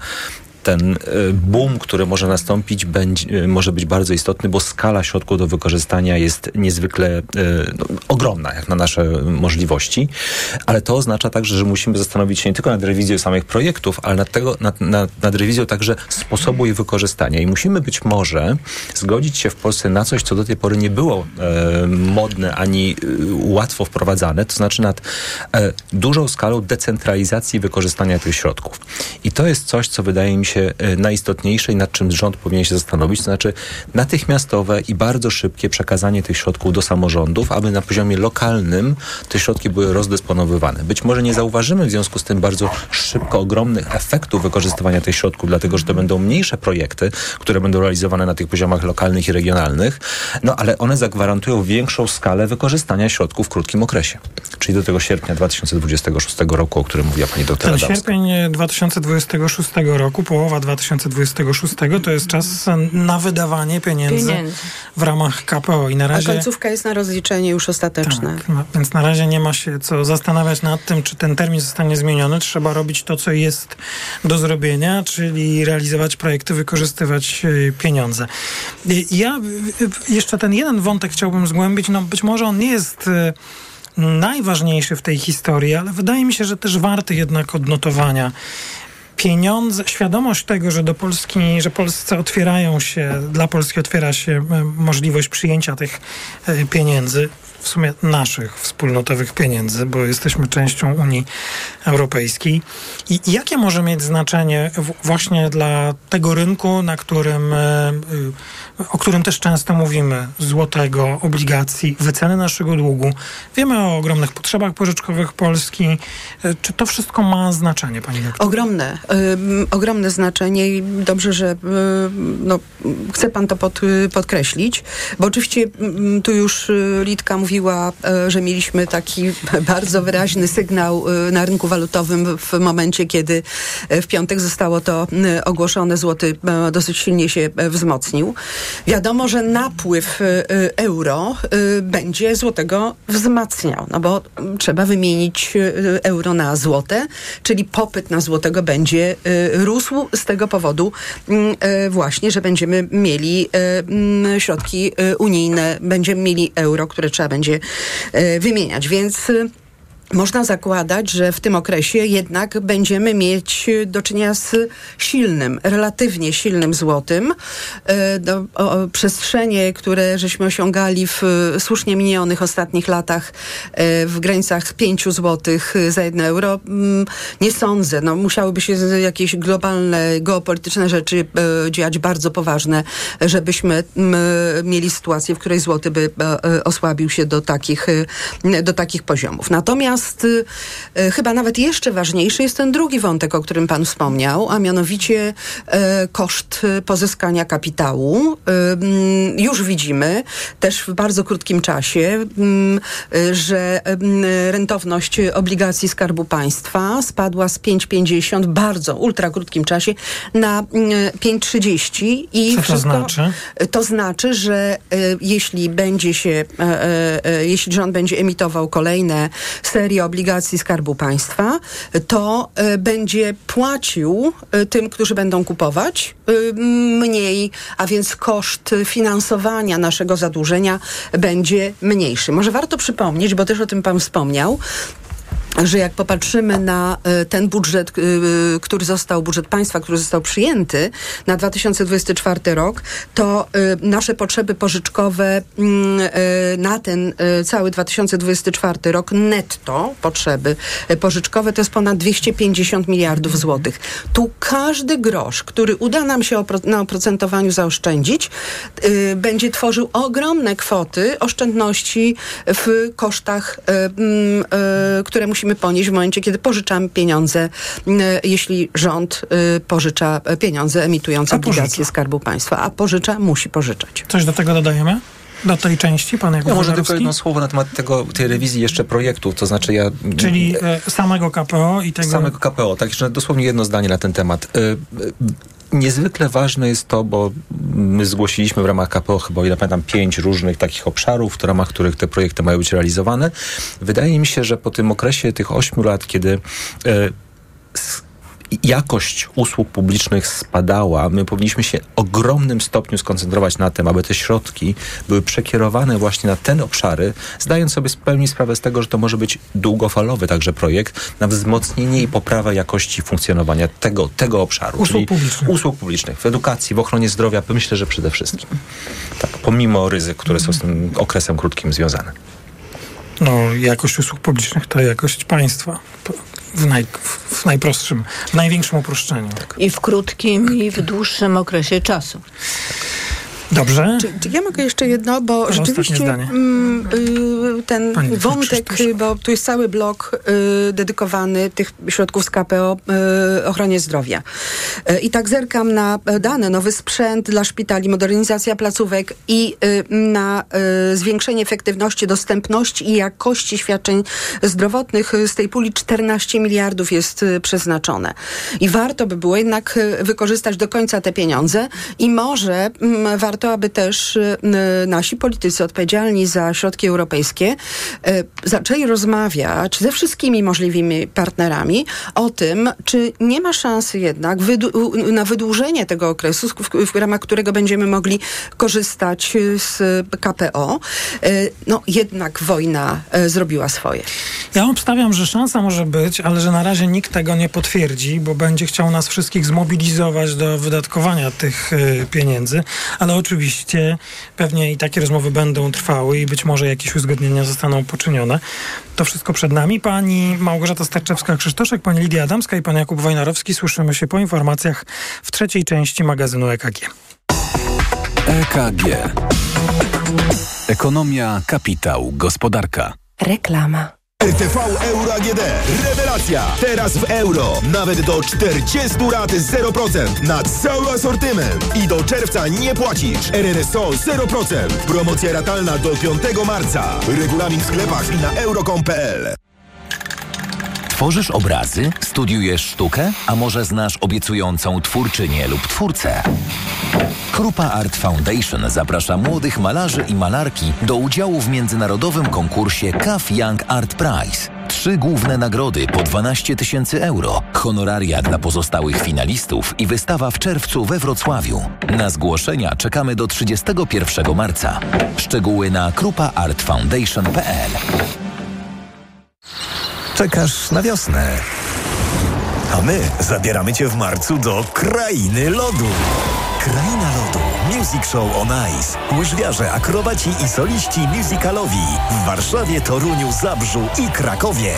ten e, boom, który może nastąpić, będzie, może być bardzo istotny, bo skala środków do wykorzystania jest niezwykle e, no, ogromna, jak na nasze możliwości. Ale to oznacza także, że musimy zastanowić się nie tylko nad rewizją samych projektów, ale nad, tego, nad, nad, nad rewizją także sposobu ich wykorzystania. I musimy być może zgodzić się w Polsce na coś, co do tej pory nie było e, modne ani e, łatwo wprowadzane, to znaczy nad e, dużą skalą decentralizacji wykorzystania tych środków. I to jest coś, co wydaje mi się e, najistotniejsze i nad czym rząd powinien się zastanowić, to znaczy natychmiastowe i bardzo szybkie przekazanie tych środków do samorządów, aby na poziomie lokalnym te środki były rozdysponowywane. Być może nie zauważymy w związku z tym bardzo szybko ogromnych efektów wykorzystywania tych środków, dlatego że to będą mniejsze projekty, które będą realizowane na tych poziomach lokalnych i regionalnych, no ale one zagwarantują większą skalę wykorzystania środków w krótkim okresie, czyli do tego sierpnia 2026 roku, o którym mówiła pani doktor Ten Adamska. sierpień 2026 roku, połowa 2026 to jest czas na wydawanie pieniędzy, Pieniędzy. w ramach KPO i na A razie... końcówka jest na rozliczenie już ostateczne. Tak, no, więc na razie nie ma się co zastanawiać nad tym, czy ten termin zostanie zmieniony. Trzeba robić to, co jest do zrobienia, czyli realizować projekty, wykorzystywać e, pieniądze. I Ja e, jeszcze ten jeden wątek chciałbym zgłębić. No być może on nie jest e, najważniejszy w tej historii, ale wydaje mi się, że też warty jednak odnotowania. Pieniądze, świadomość tego, że do Polski, że Polsce otwierają się, dla Polski otwiera się e, możliwość przyjęcia tych e, pieniędzy, w sumie naszych wspólnotowych pieniędzy, bo jesteśmy częścią Unii Europejskiej. I jakie może mieć znaczenie właśnie dla tego rynku, na którym, e, o którym też często mówimy, złotego, obligacji, wyceny naszego długu. Wiemy o ogromnych potrzebach pożyczkowych Polski. E, Czy to wszystko ma znaczenie, pani doktor? Ogromne, ym, ogromne znaczenie i dobrze, że ym, no, chce pan to pod, podkreślić, bo oczywiście ym, tu już y, Litka mówiła, y, że mieliśmy taki bardzo wyraźny sygnał y, na rynku walutowym w momencie, kiedy y, w piątek zostało to ogłoszone, złoty dosyć silnie się wzmocnił. Wiadomo, że napływ euro będzie złotego wzmacniał, no bo trzeba wymienić euro na złote, czyli popyt na złotego będzie rósł z tego powodu właśnie, że będziemy mieli środki unijne, będziemy mieli euro, które trzeba będzie y, wymieniać, więc można zakładać, że w tym okresie jednak będziemy mieć do czynienia z silnym, relatywnie silnym złotym. E, Do, o, przestrzenie, które żeśmy osiągali w y, słusznie minionych ostatnich latach e, w granicach 5 złotych za 1 euro, mm, nie sądzę. No, musiałyby się jakieś globalne, geopolityczne rzeczy e, dziać bardzo poważne, żebyśmy mm, mieli sytuację, w której złoty by e, e, osłabił się do takich, e, do takich poziomów. Natomiast Natomiast y, chyba nawet jeszcze ważniejszy jest ten drugi wątek, o którym pan wspomniał, a mianowicie y, koszt y, pozyskania kapitału. Y, już widzimy też w bardzo krótkim czasie, mm, że mm, rentowność obligacji Skarbu Państwa spadła z 5,50 w bardzo ultra krótkim czasie na mm, 5,30 i Co to znaczy? to znaczy, że e, jeśli będzie się, e, e, e, jeśli rząd będzie emitował kolejne serie obligacji Skarbu Państwa, to e, będzie płacił e, tym, którzy będą kupować e, mniej, a więc koszt finansowania naszego zadłużenia będzie mniejszy. Może warto przypomnieć, bo też o tym pan wspomniał, że jak popatrzymy na e, ten budżet, e, który został, budżet państwa, który został przyjęty na 2024 rok, to e, nasze potrzeby pożyczkowe mm, na ten cały 2024 rok netto potrzeby pożyczkowe to jest ponad 250 miliardów złotych. Tu każdy grosz, który uda nam się na oprocentowaniu zaoszczędzić, będzie tworzył ogromne kwoty oszczędności w kosztach, mm, które musimy ponieść w momencie, kiedy pożyczamy pieniądze, y, jeśli rząd y, pożycza e, pieniądze emitując obligacje. Skarbu Państwa, a pożycza, musi pożyczać. Coś do tego dodajemy? Do tej części, pan Jakub Ja może tylko jedno słowo na temat tego, tej rewizji jeszcze projektów, to znaczy ja... Czyli e, samego KPO i tego... Samego KPO, tak, jeszcze dosłownie jedno zdanie na ten temat. Y, y, Niezwykle ważne jest to, bo my zgłosiliśmy w ramach KPO chyba, ile pamiętam, pięć różnych takich obszarów, w ramach których te projekty mają być realizowane. Wydaje mi się, że po tym okresie tych ośmiu lat, kiedy s- jakość usług publicznych spadała, my powinniśmy się w ogromnym stopniu skoncentrować na tym, aby te środki były przekierowane właśnie na te obszary, zdając sobie w pełni sprawę z tego, że to może być długofalowy także projekt na wzmocnienie i poprawę jakości funkcjonowania tego, tego obszaru. Usług publicznych. Usług publicznych, w edukacji, w ochronie zdrowia, myślę, że przede wszystkim. Tak, pomimo ryzyk, które są z tym okresem krótkim związane. No, jakość usług publicznych to jakość państwa. W, naj, w najprostszym, w największym uproszczeniu. I w krótkim, i w dłuższym okresie czasu. Dobrze. Czy, czy ja mogę jeszcze jedno, bo Proszę, rzeczywiście zdanie. mm, y, ten Pani wątek, bo tu jest cały blok y, dedykowany tych środków z KPO y, ochronie zdrowia. Y, I tak zerkam na dane, nowy sprzęt dla szpitali, modernizacja placówek i y, na y, zwiększenie efektywności, dostępności i jakości świadczeń zdrowotnych. Z tej puli 14 miliardów jest przeznaczone. I warto by było jednak wykorzystać do końca te pieniądze i może mm, warto, aby też y, y, nasi politycy odpowiedzialni za środki europejskie y, zaczęli rozmawiać ze wszystkimi możliwymi partnerami o tym, czy nie ma szansy jednak na wydłużenie tego okresu, w, w ramach którego będziemy mogli korzystać z KPO. No jednak wojna zrobiła swoje. Ja obstawiam, że szansa może być, ale że na razie nikt tego nie potwierdzi, bo będzie chciał nas wszystkich zmobilizować do wydatkowania tych pieniędzy, ale oczywiście pewnie i takie rozmowy będą trwały i być może jakieś uzgodnienia zostaną poczynione. To wszystko przed nami. Pani Małgorzata Starczewska-Krzysztoszek, pani Lidia Adamska i pan Jakub Wojnarowski. Słyszymy się po informacjach w trzeciej części magazynu EKG. EKG. Ekonomia, kapitał, gospodarka. Reklama. RTV Euro AGD. Rewelacja! Teraz w euro. Nawet do 40 rat 0% na cały asortyment. I do czerwca nie płacisz. RRSO 0%. Promocja ratalna do 5 marca. Regulamin w sklepach i na euro.com.pl. Tworzysz obrazy? Studiujesz sztukę? A może znasz obiecującą twórczynię lub twórcę? Krupa Art Foundation zaprasza młodych malarzy i malarki do udziału w międzynarodowym konkursie CAF Young Art Prize. Trzy główne nagrody po 12 tysięcy euro, honoraria dla pozostałych finalistów i wystawa w czerwcu we Wrocławiu. Na zgłoszenia czekamy do 31 marca. Szczegóły na krupaartfoundation.pl Czekasz na wiosnę. A my zabieramy Cię w marcu do Krainy Lodu. Kraina Lodu. Music Show on Ice. Łyżwiarze, akrobaci i soliści musicalowi. W Warszawie, Toruniu, Zabrzu i Krakowie.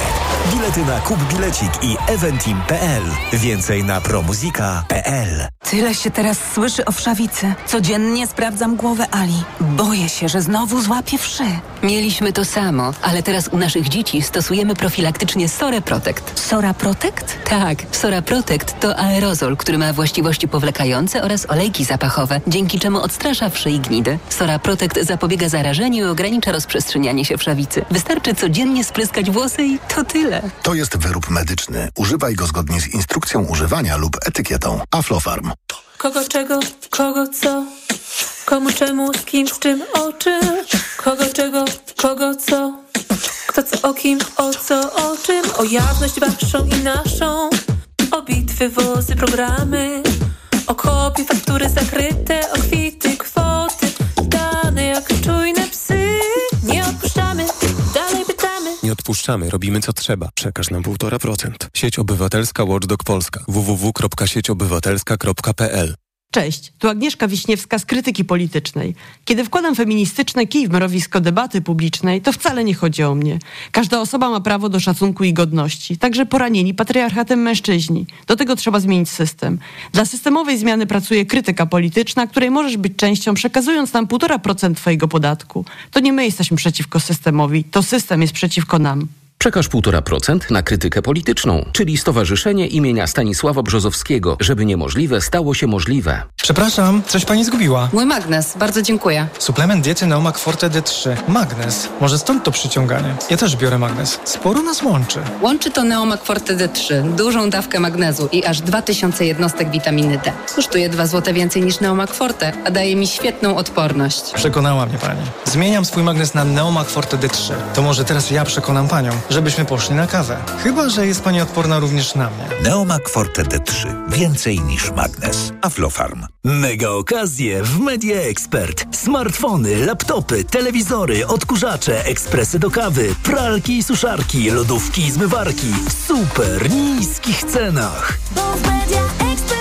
Bilety na Kup Bilecik i eventim.pl. Więcej na promuzika.pl. Tyle się teraz słyszy o wszawicy. Codziennie sprawdzam głowę Ali. Boję się, że znowu złapie wszy. Mieliśmy to samo, ale teraz u naszych dzieci stosujemy profilaktycznie Sora Protect. Sora Protect? Tak, Sora Protect to aerozol, który ma właściwości powlekające oraz olejki zapachowe, dzięki czemu odstrasza wszy i gnidy. Sora Protect zapobiega zarażeniu i ogranicza rozprzestrzenianie się wszawicy. Wystarczy codziennie spryskać włosy i to tyle. To jest wyrób medyczny. Używaj go zgodnie z instrukcją używania lub etykietą. Aflofarm. Kogo czego, kogo co, komu czemu, z kim, z czym, o czym, kogo czego, kogo co, kto co o kim, o co, o czym, o jawność waszą i naszą, o bitwy, wozy, programy, o kopie, faktury zakryte, o kwity, kwoty, dane jak czujne Nie odpuszczamy, robimy co trzeba. Przekaż nam 1,5%. Sieć Obywatelska Watchdog Polska. www.sieciobywatelska.pl Cześć, tu Agnieszka Wiśniewska z Krytyki Politycznej. Kiedy wkładam feministyczne kij w mrowisko debaty publicznej, to wcale nie chodzi o mnie. Każda osoba ma prawo do szacunku i godności, także poranieni patriarchatem mężczyźni. Do tego trzeba zmienić system. Dla systemowej zmiany pracuje krytyka polityczna, której możesz być częścią, przekazując nam 1,5% twojego podatku. To nie my jesteśmy przeciwko systemowi, to system jest przeciwko nam. Przekaż 1,5% na krytykę polityczną, czyli Stowarzyszenie imienia Stanisława Brzozowskiego, żeby niemożliwe stało się możliwe. Przepraszam, coś pani zgubiła. Mój magnes, bardzo dziękuję. Suplement diety Neomak Forte D3. Magnes. Może stąd to przyciąganie. Ja też biorę magnes. Sporo nas łączy. Łączy to Neomak Forte D3, dużą dawkę magnezu i aż 2000 jednostek witaminy D. Kosztuje 2 zł więcej niż Neomak Forte, a daje mi świetną odporność. Przekonała mnie pani. Zmieniam swój magnes na Neomak Forte D3. To może teraz ja przekonam panią, żebyśmy poszli na kawę. Chyba, że jest pani odporna również na mnie. Neomak Forte D3. Więcej niż magnes. Aflofarm. Mega okazje w Media Expert. Smartfony, laptopy, telewizory, odkurzacze, ekspresy do kawy, pralki i suszarki, lodówki i zmywarki w super niskich cenach. W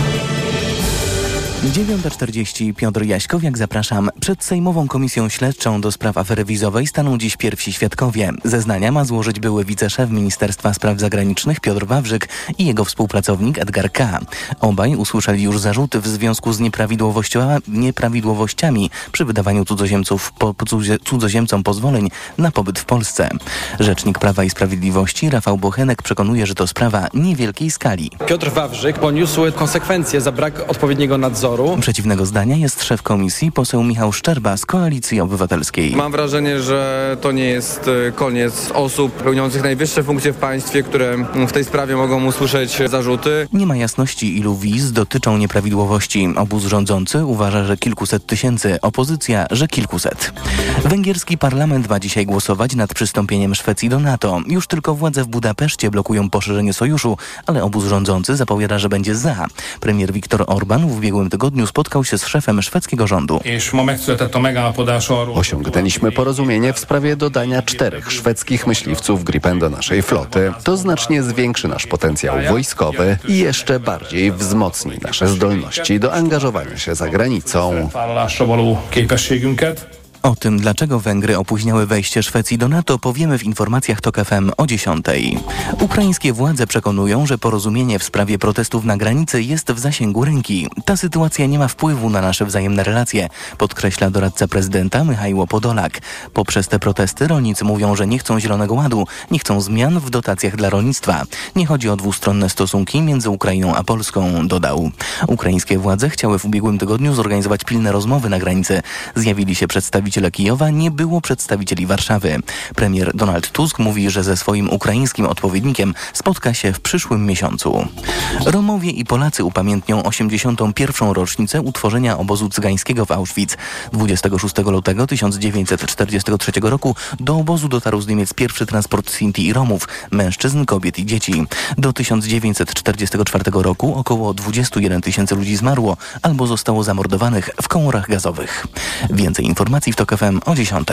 9.40 Piotr Jaśkowiak, zapraszam. Przed Sejmową Komisją Śledczą do spraw afery wizowej staną dziś pierwsi świadkowie. Zeznania ma złożyć były wiceszef Ministerstwa Spraw Zagranicznych Piotr Wawrzyk i jego współpracownik Edgar K. Obaj usłyszeli już zarzuty w związku z nieprawidłowościami przy wydawaniu cudzoziemców, po, cudzoziemcom pozwoleń na pobyt w Polsce. Rzecznik Prawa i Sprawiedliwości Rafał Bochenek przekonuje, że to sprawa niewielkiej skali. Piotr Wawrzyk poniósł konsekwencje za brak odpowiedniego nadzoru Przeciwnego zdania jest szef komisji, poseł Michał Szczerba z Koalicji Obywatelskiej. Mam wrażenie, że to nie jest e, koniec osób pełniących najwyższe funkcje w państwie, które w tej sprawie mogą usłyszeć zarzuty. Nie ma jasności, ilu wiz dotyczą nieprawidłowości. Obóz rządzący uważa, że kilkuset tysięcy, opozycja, że kilkuset. Węgierski parlament ma dzisiaj głosować nad przystąpieniem Szwecji do NATO. Już tylko władze w Budapeszcie blokują poszerzenie sojuszu, ale obóz rządzący zapowiada, że będzie za. Premier Viktor Orban w ubiegłym tygodniu tygodniu spotkał się z szefem szwedzkiego rządu. Osiągnęliśmy porozumienie w sprawie dodania czterech szwedzkich myśliwców Gripen do naszej floty. To znacznie zwiększy nasz potencjał wojskowy i jeszcze bardziej wzmocni nasze zdolności do angażowania się za granicą. O tym, dlaczego Węgry opóźniały wejście Szwecji do NATO, powiemy w informacjach TOK FM o 10. Ukraińskie władze przekonują, że porozumienie w sprawie protestów na granicy jest w zasięgu ręki. Ta sytuacja nie ma wpływu na nasze wzajemne relacje, podkreśla doradca prezydenta Michajło Podolak. Poprzez te protesty rolnicy mówią, że nie chcą Zielonego Ładu, nie chcą zmian w dotacjach dla rolnictwa. Nie chodzi o dwustronne stosunki między Ukrainą a Polską, dodał. Ukraińskie władze chciały w ubiegłym tygodniu zorganizować pilne rozmowy na granicy. Zjawili się przedstawiciele Kijowa, nie było przedstawicieli Warszawy. Premier Donald Tusk mówi, że ze swoim ukraińskim odpowiednikiem spotka się w przyszłym miesiącu. Romowie i Polacy upamiętnią 81. rocznicę utworzenia obozu cygańskiego w Auschwitz. 26 lutego 1943 roku do obozu dotarł z Niemiec pierwszy transport Sinti i Romów, mężczyzn, kobiet i dzieci. Do 1944 roku około 21 tysięcy ludzi zmarło albo zostało zamordowanych w komorach gazowych. Więcej informacji w TOK FM o 10.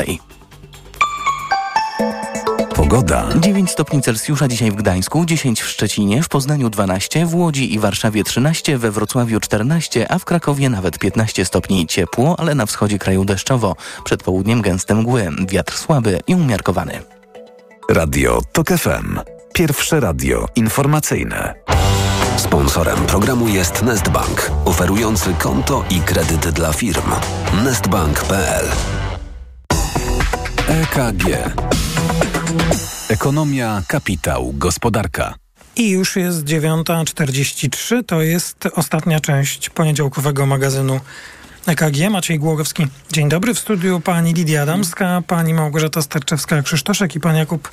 Pogoda. 9 stopni Celsjusza dzisiaj w Gdańsku, 10 w Szczecinie, w Poznaniu 12, w Łodzi i Warszawie 13, we Wrocławiu 14, a w Krakowie nawet 15 stopni. Ciepło, ale na wschodzie kraju deszczowo. Przed południem gęste mgły, wiatr słaby i umiarkowany. Radio TOK FM. Pierwsze radio informacyjne. Sponsorem programu jest Nestbank, oferujący konto i kredyt dla firm. Nestbank.pl EKG. Ekonomia, kapitał, gospodarka. I już jest 9.43, to jest ostatnia część poniedziałkowego magazynu EKG. Maciej Głogowski. Dzień dobry. W studiu pani Lidia Adamska, pani Małgorzata Starczewska-Krzysztoszek i pan Jakub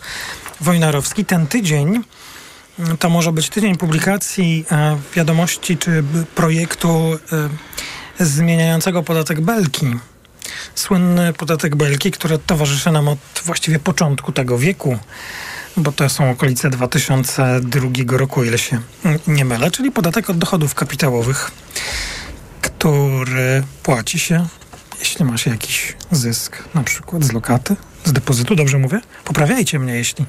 Wojnarowski. Ten tydzień to może być tydzień publikacji e, wiadomości czy projektu e, zmieniającego podatek Belki. Słynny podatek Belki, który towarzyszy nam od właściwie początku tego wieku, bo to są okolice 2002 roku, ile się nie mylę, czyli podatek od dochodów kapitałowych, który płaci się, jeśli ma się jakiś zysk, na przykład z lokaty, z depozytu, dobrze mówię? Poprawiajcie mnie, jeśli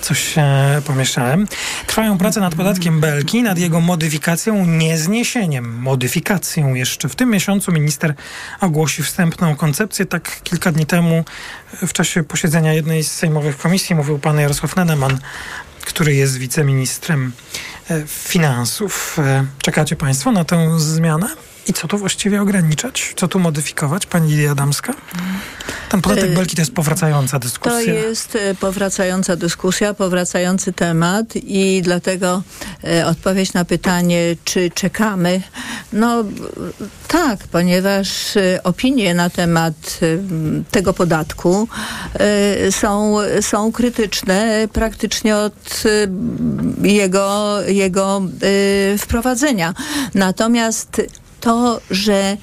coś e, pomieszałem. Trwają prace nad podatkiem Belki, nad jego modyfikacją, nie zniesieniem, modyfikacją jeszcze. W tym miesiącu minister ogłosi wstępną koncepcję. Tak kilka dni temu w czasie posiedzenia jednej z sejmowych komisji mówił pan Jarosław Neneman, który jest wiceministrem e, finansów. E, czekacie państwo na tę zmianę? I co tu właściwie ograniczać? Co tu modyfikować, pani Adamska? Ten podatek Belki to jest powracająca dyskusja. To jest e, powracająca dyskusja, powracający temat i dlatego e, odpowiedź na pytanie, czy czekamy, no tak, ponieważ opinie na temat tego podatku są, są krytyczne praktycznie od jego, jego wprowadzenia. Natomiast to, że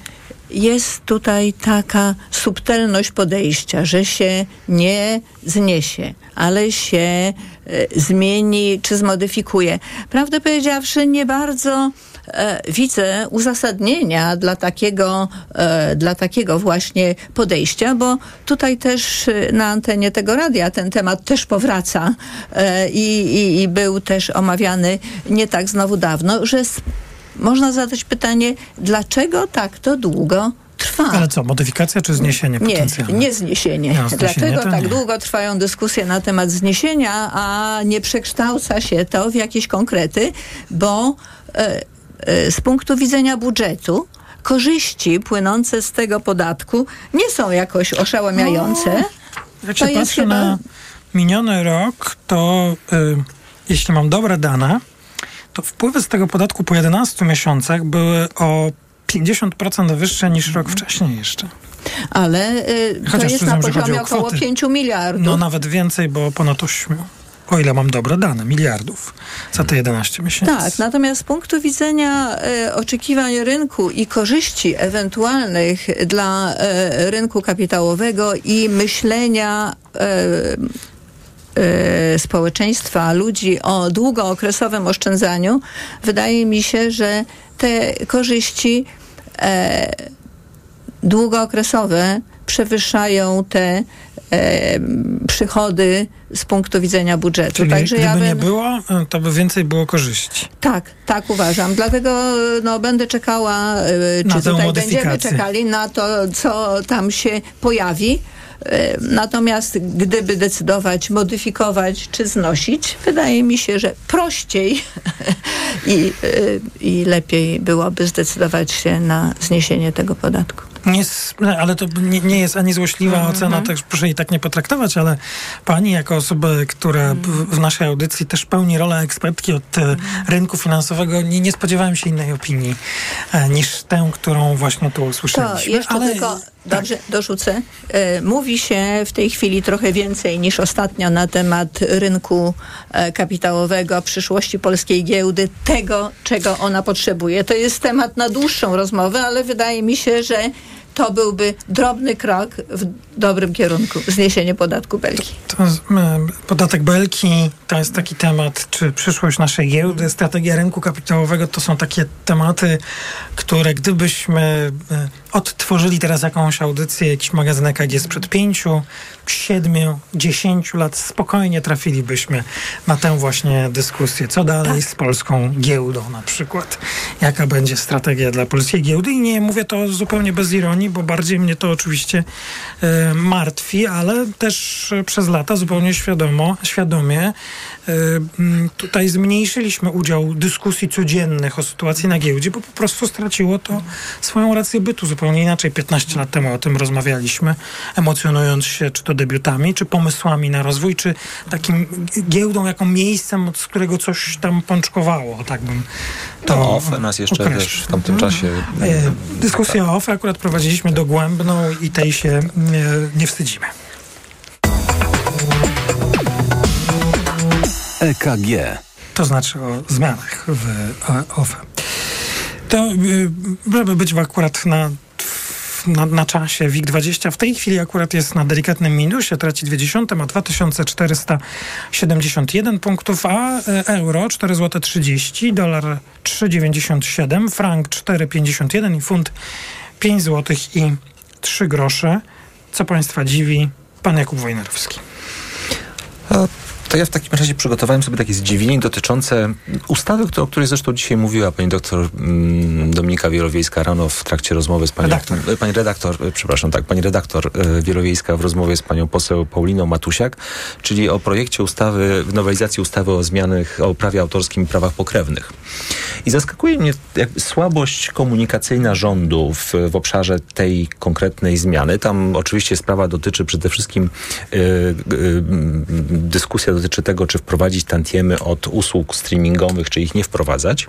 jest tutaj taka subtelność podejścia, że się nie zniesie, ale się e, zmieni czy zmodyfikuje. Prawdę powiedziawszy, nie bardzo e, widzę uzasadnienia dla takiego, e, dla takiego właśnie podejścia, bo tutaj też e, na antenie tego radia ten temat też powraca e, i, i, i był też omawiany nie tak znowu dawno, że można zadać pytanie, dlaczego tak to długo trwa? Ale co, modyfikacja czy zniesienie Nie, potencjalne? nie zniesienie. No, zniesienie Dlaczego to tak nie. długo trwają dyskusje na temat zniesienia, a nie przekształca się to w jakieś konkrety, bo e, e, z punktu widzenia budżetu korzyści płynące z tego podatku nie są jakoś oszałamiające. Jak To się jest patrzy chyba- na miniony rok, to y, jeśli mam dobre dane, to wpływy z tego podatku po 11 miesiącach były o 50% wyższe niż rok wcześniej jeszcze. Ale y, to jest na poziomie około kwoty. 5 miliardów. No nawet więcej, bo ponad 8, o ile mam dobre dane, miliardów za te 11 miesięcy. Tak, natomiast z punktu widzenia e, oczekiwań rynku i korzyści ewentualnych dla e, rynku kapitałowego i myślenia e, e, społeczeństwa, ludzi o długookresowym oszczędzaniu, wydaje mi się, że te korzyści e, długookresowe przewyższają te e, przychody z punktu widzenia budżetu. Czyli Także gdyby ja bym, nie było, y, to by więcej było korzyści. tak, tak uważam. Dlatego no, będę czekała, y, Na czy tutaj będziemy czekali na to, co tam się pojawi. Natomiast gdyby decydować, modyfikować czy znosić, wydaje mi się, że prościej i, y, i lepiej byłoby zdecydować się na zniesienie tego podatku. Nie, ale to nie, nie jest ani złośliwa Mhm. ocena, też proszę jej tak nie potraktować, ale pani jako osoba, która w, w naszej audycji też pełni rolę ekspertki od e, rynku finansowego, nie, nie spodziewałem się innej opinii e, niż tę, którą właśnie tu To usłyszeliśmy. jeszcze ale tylko dobrze dorzucę. E, Mówi się w tej chwili trochę więcej niż ostatnio na temat rynku e, kapitałowego, przyszłości polskiej giełdy, tego, czego ona potrzebuje. To jest temat na dłuższą rozmowę, ale wydaje mi się, że to byłby drobny krok w dobrym kierunku, zniesienie podatku Belki. To, e, podatek Belki to jest taki temat, czy przyszłość naszej giełdy, strategia rynku kapitałowego to są takie tematy, które gdybyśmy e, odtworzyli teraz jakąś audycję, jakiś magazyn EKG sprzed pięciu, siedmiu, dziesięciu lat, spokojnie trafilibyśmy na tę właśnie dyskusję. Co dalej z polską giełdą na przykład? Jaka będzie strategia dla polskiej giełdy? I nie mówię to zupełnie bez ironii, bo bardziej mnie to oczywiście e, martwi, ale też przez lata zupełnie świadomo, świadomie m, tutaj zmniejszyliśmy udział dyskusji codziennych o sytuacji na giełdzie, bo po prostu straciło to swoją rację bytu. Zupełnie inaczej 15 lat temu o tym rozmawialiśmy, emocjonując się czy to debiutami, czy pomysłami na rozwój, czy takim giełdą jako miejscem, od którego coś tam pączkowało, tak bym to No, OFE nas jeszcze też w tamtym czasie... E, Dyskusję o OFE akurat prowadziliśmy dogłębną i tej się nie, nie wstydzimy. EKG. To znaczy o zmianach w e, OFE. To, y, żeby być w akurat na, na, na czasie, WIG20 w tej chwili akurat jest na delikatnym minusie, traci 20, ma 2471 punktów, a e, euro 4 zł 30, dolar 3,97, frank 4,51 i funt 5 zł i 3 grosze. Co Państwa dziwi? Pan Jakub Wojnarowski. To ja w takim razie przygotowałem sobie takie zdziwienie dotyczące ustawy, o której zresztą dzisiaj mówiła pani doktor mm, Dominika Wielowiejska rano w trakcie rozmowy z panią... Redaktor. e, Pani redaktor, e, przepraszam, tak, pani redaktor e, Wielowiejska w rozmowie z panią poseł Pauliną Matusiak, czyli o projekcie ustawy, nowelizacji ustawy o zmianach o prawie autorskim i prawach pokrewnych. I zaskakuje mnie słabość komunikacyjna rządu w, w obszarze tej konkretnej zmiany. Tam oczywiście sprawa dotyczy przede wszystkim y, y, dyskusja dotyczy tego, czy wprowadzić tantiemy od usług streamingowych, czy ich nie wprowadzać.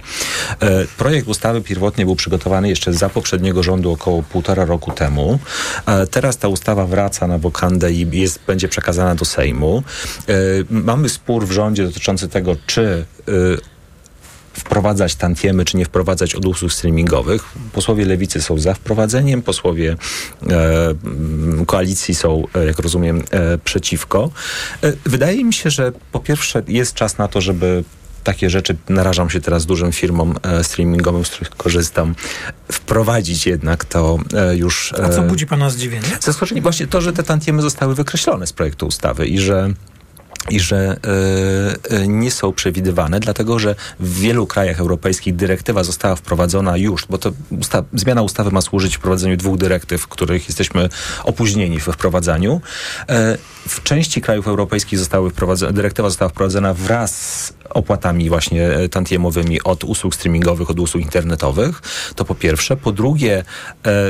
E, projekt ustawy pierwotnie był przygotowany jeszcze za poprzedniego rządu około półtora roku temu. E, teraz ta ustawa wraca na wokandę i jest, będzie przekazana do Sejmu. E, mamy spór w rządzie dotyczący tego, czy wprowadzać tantiemy, czy nie wprowadzać od usług streamingowych. Posłowie lewicy są za wprowadzeniem, posłowie e, koalicji są, e, jak rozumiem, e, przeciwko. E, wydaje mi się, że po pierwsze jest czas na to, żeby takie rzeczy, narażam się teraz dużym firmom e, streamingowym, z których korzystam, wprowadzić jednak to e, już... A co e, budzi Pana zdziwienie? Zaskoczenie właśnie to, że te tantiemy zostały wykreślone z projektu ustawy i że i że e, e, nie są przewidywane, dlatego że w wielu krajach europejskich dyrektywa została wprowadzona już, bo to usta- zmiana ustawy ma służyć wprowadzeniu dwóch dyrektyw, których jesteśmy opóźnieni we wprowadzaniu. E, w części krajów europejskich zostały dyrektywa została wprowadzona wraz opłatami właśnie e, tantiemowymi od usług streamingowych, od usług internetowych. To po pierwsze. Po drugie, e,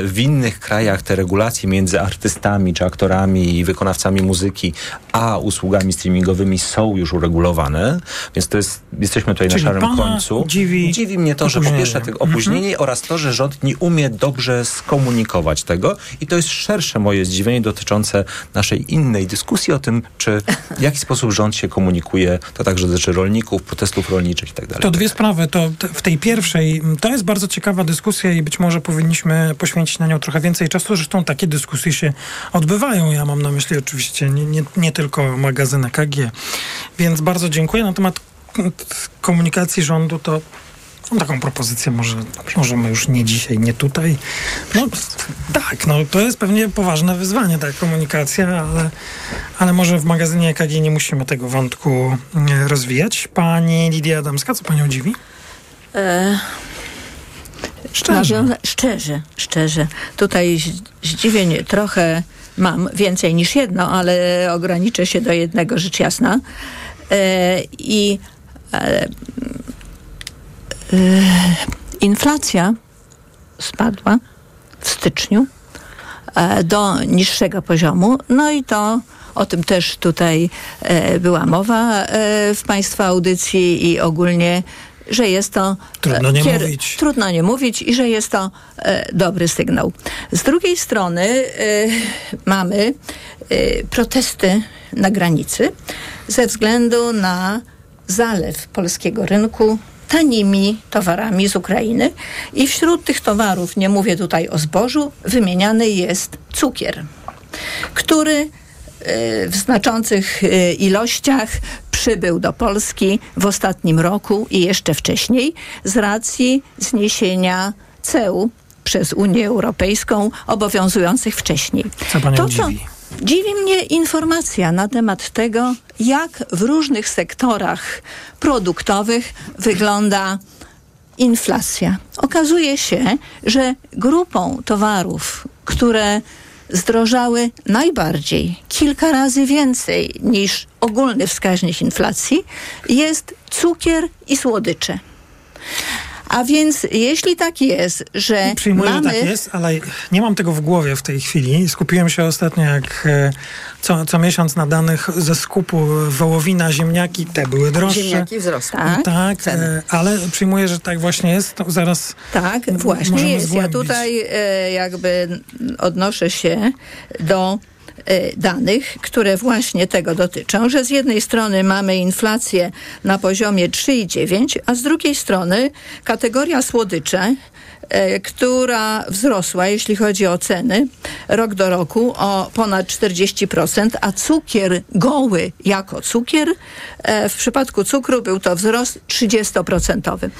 w innych krajach te regulacje między artystami, czy aktorami i wykonawcami muzyki, a usługami streamingowymi są już uregulowane, więc to jest, jesteśmy tutaj Czyli na szarym końcu. dziwi dziwi mnie to, że po pierwsze tego opóźnienie oraz to, że rząd nie umie dobrze skomunikować tego i to jest szersze moje zdziwienie dotyczące naszej innej dyskusji o tym, czy w jaki sposób rząd się komunikuje, to także dotyczy rolników, protestów rolniczych i tak. To dwie sprawy. To w tej pierwszej, m, to jest bardzo ciekawa dyskusja i być może powinniśmy poświęcić na nią trochę więcej czasu. Zresztą takie dyskusje się odbywają. Ja mam na myśli oczywiście nie, nie, nie tylko magazyn EKG. Więc bardzo dziękuję. Na temat komunikacji rządu to mam taką propozycję, może możemy już nie dzisiaj, nie tutaj. No tak, no to jest pewnie poważne wyzwanie, ta komunikacja, ale, ale może w magazynie EKG nie musimy tego wątku e, rozwijać. Pani Lidia Adamska, co panią dziwi? E, Szczerze. szczerze, szczerze. Tutaj zdziwień trochę mam, więcej niż jedno, ale ograniczę się do jednego, rzecz jasna. E, I e, inflacja spadła w styczniu e, do niższego poziomu. No i to o tym też tutaj e, była mowa e, w Państwa audycji i ogólnie że jest to. Trudno nie kier- mówić. Trudno nie mówić i że jest to e, dobry sygnał. Z drugiej strony e, mamy e, protesty na granicy ze względu na zalew polskiego rynku tanimi towarami z Ukrainy i wśród tych towarów, nie mówię tutaj o zbożu, wymieniany jest cukier, który w znaczących ilościach przybył do Polski w ostatnim roku i jeszcze wcześniej z racji zniesienia ceł przez Unię Europejską obowiązujących wcześniej. Co to, co dziwi? Dziwi mnie informacja na temat tego, jak w różnych sektorach produktowych wygląda inflacja. Okazuje się, że grupą towarów, które zdrożały najbardziej, kilka razy więcej niż ogólny wskaźnik inflacji, jest cukier i słodycze. A więc jeśli tak jest, że Przyjmuję, mamy... że tak jest, ale nie mam tego w głowie w tej chwili. Skupiłem się ostatnio jak e, co, co miesiąc na danych ze skupu wołowina, ziemniaki, te były droższe. Ziemniaki wzrosły. Tak, tak e, ale przyjmuję, że tak właśnie jest. To zaraz Tak, właśnie jest. Zgłębić. Ja tutaj e, jakby odnoszę się do danych, które właśnie tego dotyczą, że z jednej strony mamy inflację na poziomie 3,9, a z drugiej strony kategoria słodycze która wzrosła, jeśli chodzi o ceny, rok do roku o ponad 40%, a cukier goły jako cukier, e, w przypadku cukru był to wzrost 30%.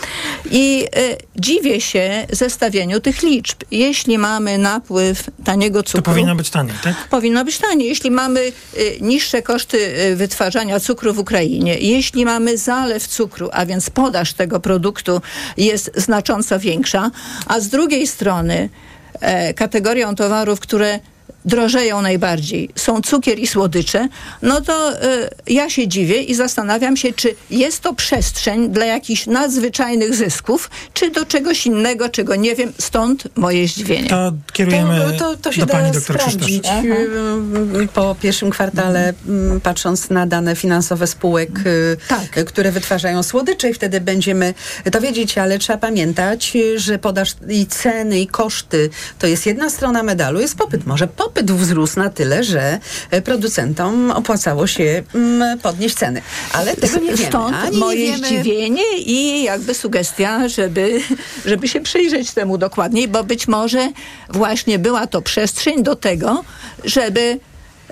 I e, dziwię się zestawieniu tych liczb. Jeśli mamy napływ taniego cukru... To powinno być taniej, tak? Powinno być taniej. Jeśli mamy niższe koszty wytwarzania cukru w Ukrainie, jeśli mamy zalew cukru, a więc podaż tego produktu jest znacząco większa, a z drugiej strony e, kategorią towarów, które drożeją najbardziej, są cukier i słodycze, no to y, ja się dziwię i zastanawiam się, czy jest to przestrzeń dla jakichś nadzwyczajnych zysków, czy do czegoś innego, czego nie wiem, stąd moje zdziwienie. To kierujemy to, to, to się do da pani doktor sprawdzić y, po pierwszym kwartale, mhm. patrząc na dane finansowe spółek, y, tak. które wytwarzają słodycze i wtedy będziemy to wiedzieć, ale trzeba pamiętać, że podaż i ceny i koszty to jest jedna strona medalu, jest popyt. Może popyt wzrósł na tyle, że e, producentom opłacało się mm, podnieść ceny. Ale tego nie wiemy. Stąd Ani moje wiemy... zdziwienie i jakby sugestia, żeby, żeby się przyjrzeć temu dokładniej, bo być może właśnie była to przestrzeń do tego, żeby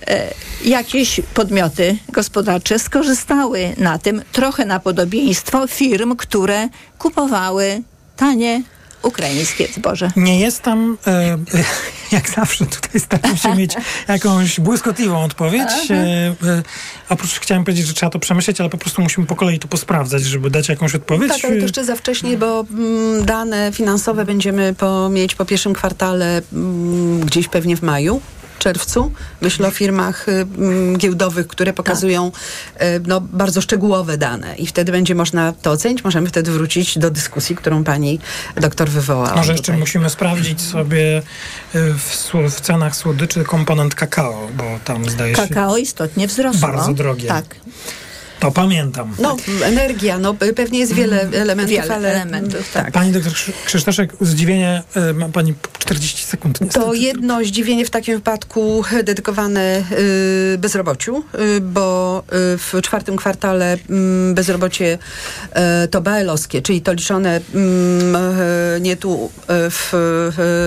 e, jakieś podmioty gospodarcze skorzystały na tym trochę na podobieństwo firm, które kupowały tanie ukraińskie zboże. Nie jestem, e, jak zawsze tutaj staram się mieć jakąś błyskotliwą odpowiedź. E, e, oprócz chciałem powiedzieć, że trzeba to przemyśleć, ale po prostu musimy po kolei to posprawdzać, żeby dać jakąś odpowiedź. Tak, ale to jeszcze za wcześnie, bo mm, dane finansowe będziemy po, mieć po pierwszym kwartale mm, gdzieś pewnie w maju czerwcu. Myślę o firmach y, giełdowych, które pokazują tak. no, bardzo szczegółowe dane i wtedy będzie można to ocenić. Możemy wtedy wrócić do dyskusji, którą pani doktor wywołała. Może jeszcze musimy sprawdzić sobie y, w, w, cenach słodyczy komponent kakao, bo tam zdaje się... Kakao istotnie wzrosło. Bardzo drogie. Tak. To pamiętam. No, energia, no pewnie jest wiele mhm. elementów, wiele ale... elementów, tak. Pani doktor Krzysztoszek, zdziwienie, e, ma pani 40 sekund. Niestety. To jedno zdziwienie w takim wypadku dedykowane y, bezrobociu, bo w czwartym kwartale y, bezrobocie to baelowskie, czyli to liczone y, nie tu w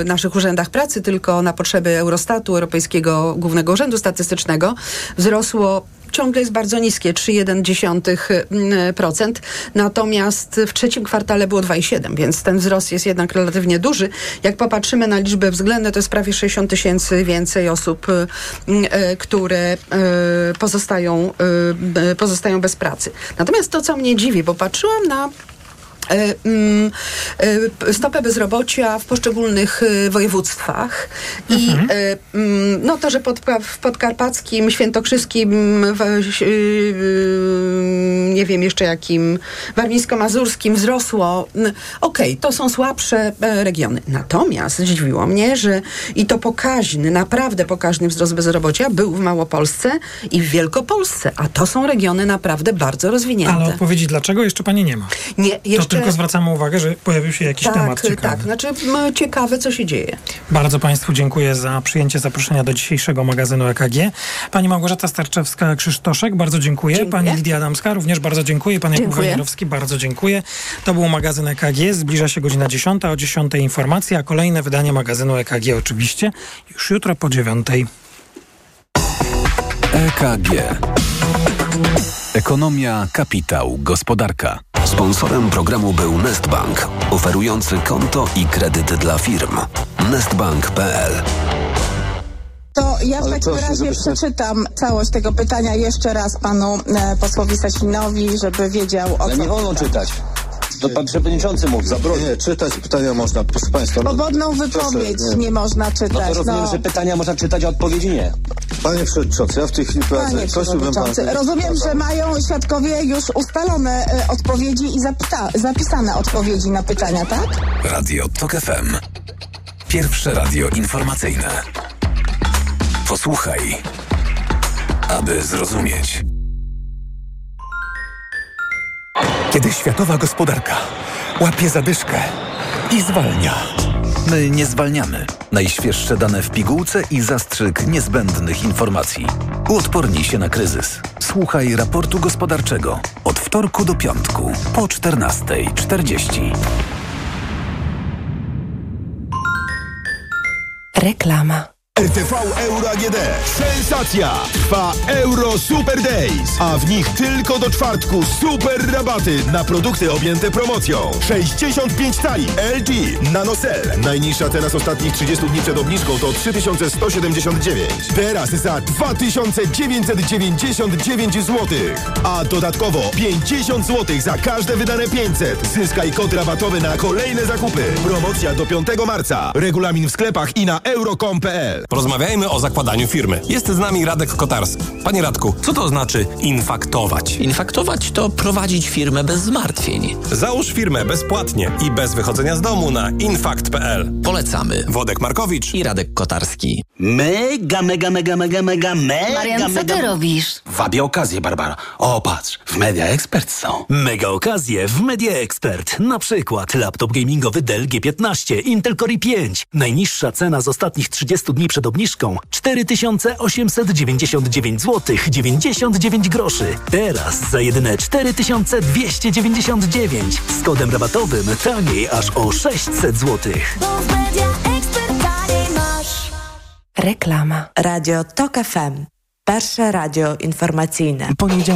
naszych urzędach pracy, tylko na potrzeby Eurostatu, Europejskiego Głównego Urzędu Statystycznego, wzrosło ciągle jest bardzo niskie, 3,1%. Natomiast w trzecim kwartale było 2,7%, więc ten wzrost jest jednak relatywnie duży. Jak popatrzymy na liczby względne, to jest prawie 60 tysięcy więcej osób, e, które e, pozostają, pozostają bez pracy. Natomiast to, co mnie dziwi, bo patrzyłam na mm, stopę bezrobocia w poszczególnych e, województwach i Mhm. e, mm, no to, że pod, w podkarpackim, świętokrzyskim, w, e, nie wiem jeszcze jakim, warmińsko-mazurskim wzrosło. Okej, to są słabsze e, regiony. Natomiast zdziwiło mnie, że i to pokaźny, naprawdę pokaźny wzrost bezrobocia był w Małopolsce i w Wielkopolsce, a to są regiony naprawdę bardzo rozwinięte. Ale odpowiedzi dlaczego jeszcze pani nie ma. Nie, jeszcze... Tylko zwracamy uwagę, że pojawił się jakiś tak, temat ciekawy. tak, znaczy ciekawe, co się dzieje. Bardzo Państwu dziękuję za przyjęcie zaproszenia do dzisiejszego magazynu EKG. Pani Małgorzata Starczewska-Krzysztoszek, bardzo dziękuję. Dziękuję. Pani Lidia Adamska, również bardzo dziękuję. Pan Jakub. Wojnarowski, bardzo dziękuję. To był magazyn EKG. Zbliża się godzina 10, o 10 informacja, a kolejne wydanie magazynu EKG oczywiście już jutro po 9. EKG. Ekonomia, kapitał, gospodarka. Sponsorem programu był Nestbank, oferujący konto i kredyt dla firm. Nestbank.pl To ja w takim razie przeczytam całość tego pytania jeszcze raz panu e, posłowi Sasinowi, żeby wiedział o co. Ale nie wolno czytać. To pan przewodniczący mówi. Nie, czytać pytania można, proszę państwa. no, Swobodną wypowiedź nie. można No czytać. to rozumiem, że pytania można czytać, a odpowiedzi nie. Panie przewodniczący, ja w tej chwili prowadzę. Panie Prosiłbym pana. przewodniczący, rozumiem, że mają świadkowie już ustalone e, odpowiedzi i zapyta- zapisane odpowiedzi na pytania, tak? Radio TOK FM. Pierwsze radio informacyjne. Posłuchaj, aby zrozumieć. Kiedy światowa gospodarka łapie zadyszkę i zwalnia. My nie zwalniamy. Najświeższe dane w pigułce i zastrzyk niezbędnych informacji. Uodpornij się na kryzys. Słuchaj raportu gospodarczego od wtorku do piątku po 14.40. Reklama. RTV Euro AGD. Sensacja! Trwa Euro Super Days, a w nich tylko do czwartku super rabaty na produkty objęte promocją. 65 cali LG NanoCell. Najniższa cena z ostatnich 30 dni przed obniżką to 3179. Teraz za 2999 zł. A dodatkowo 50 zł za każde wydane 500. Zyskaj kod rabatowy na kolejne zakupy. Promocja do 5 marca. Regulamin w sklepach i na euro.com.pl. Porozmawiajmy o zakładaniu firmy. Jest z nami Radek Kotarski. Panie Radku, co to znaczy infaktować? Infaktować to prowadzić firmę bez zmartwień. Załóż firmę bezpłatnie i bez wychodzenia z domu na infakt.pl. Polecamy. Wodek Markowicz i Radek Kotarski. Mega, mega, mega, mega, mega, mega, Marian, co mega... ty robisz? Wabię okazję, Barbara. O, patrz, w Media Expert są. Mega okazje w Media Expert. Na przykład laptop gamingowy Dell G15, Intel Core i5. Najniższa cena z ostatnich 30 dni przed obniżką 4899 zł 99 groszy. Teraz za jedyne 4299 z kodem rabatowym taniej aż o 600 zł. Reklama. Radio TOK FM. Pierwsze radio informacyjne. Poniedziałek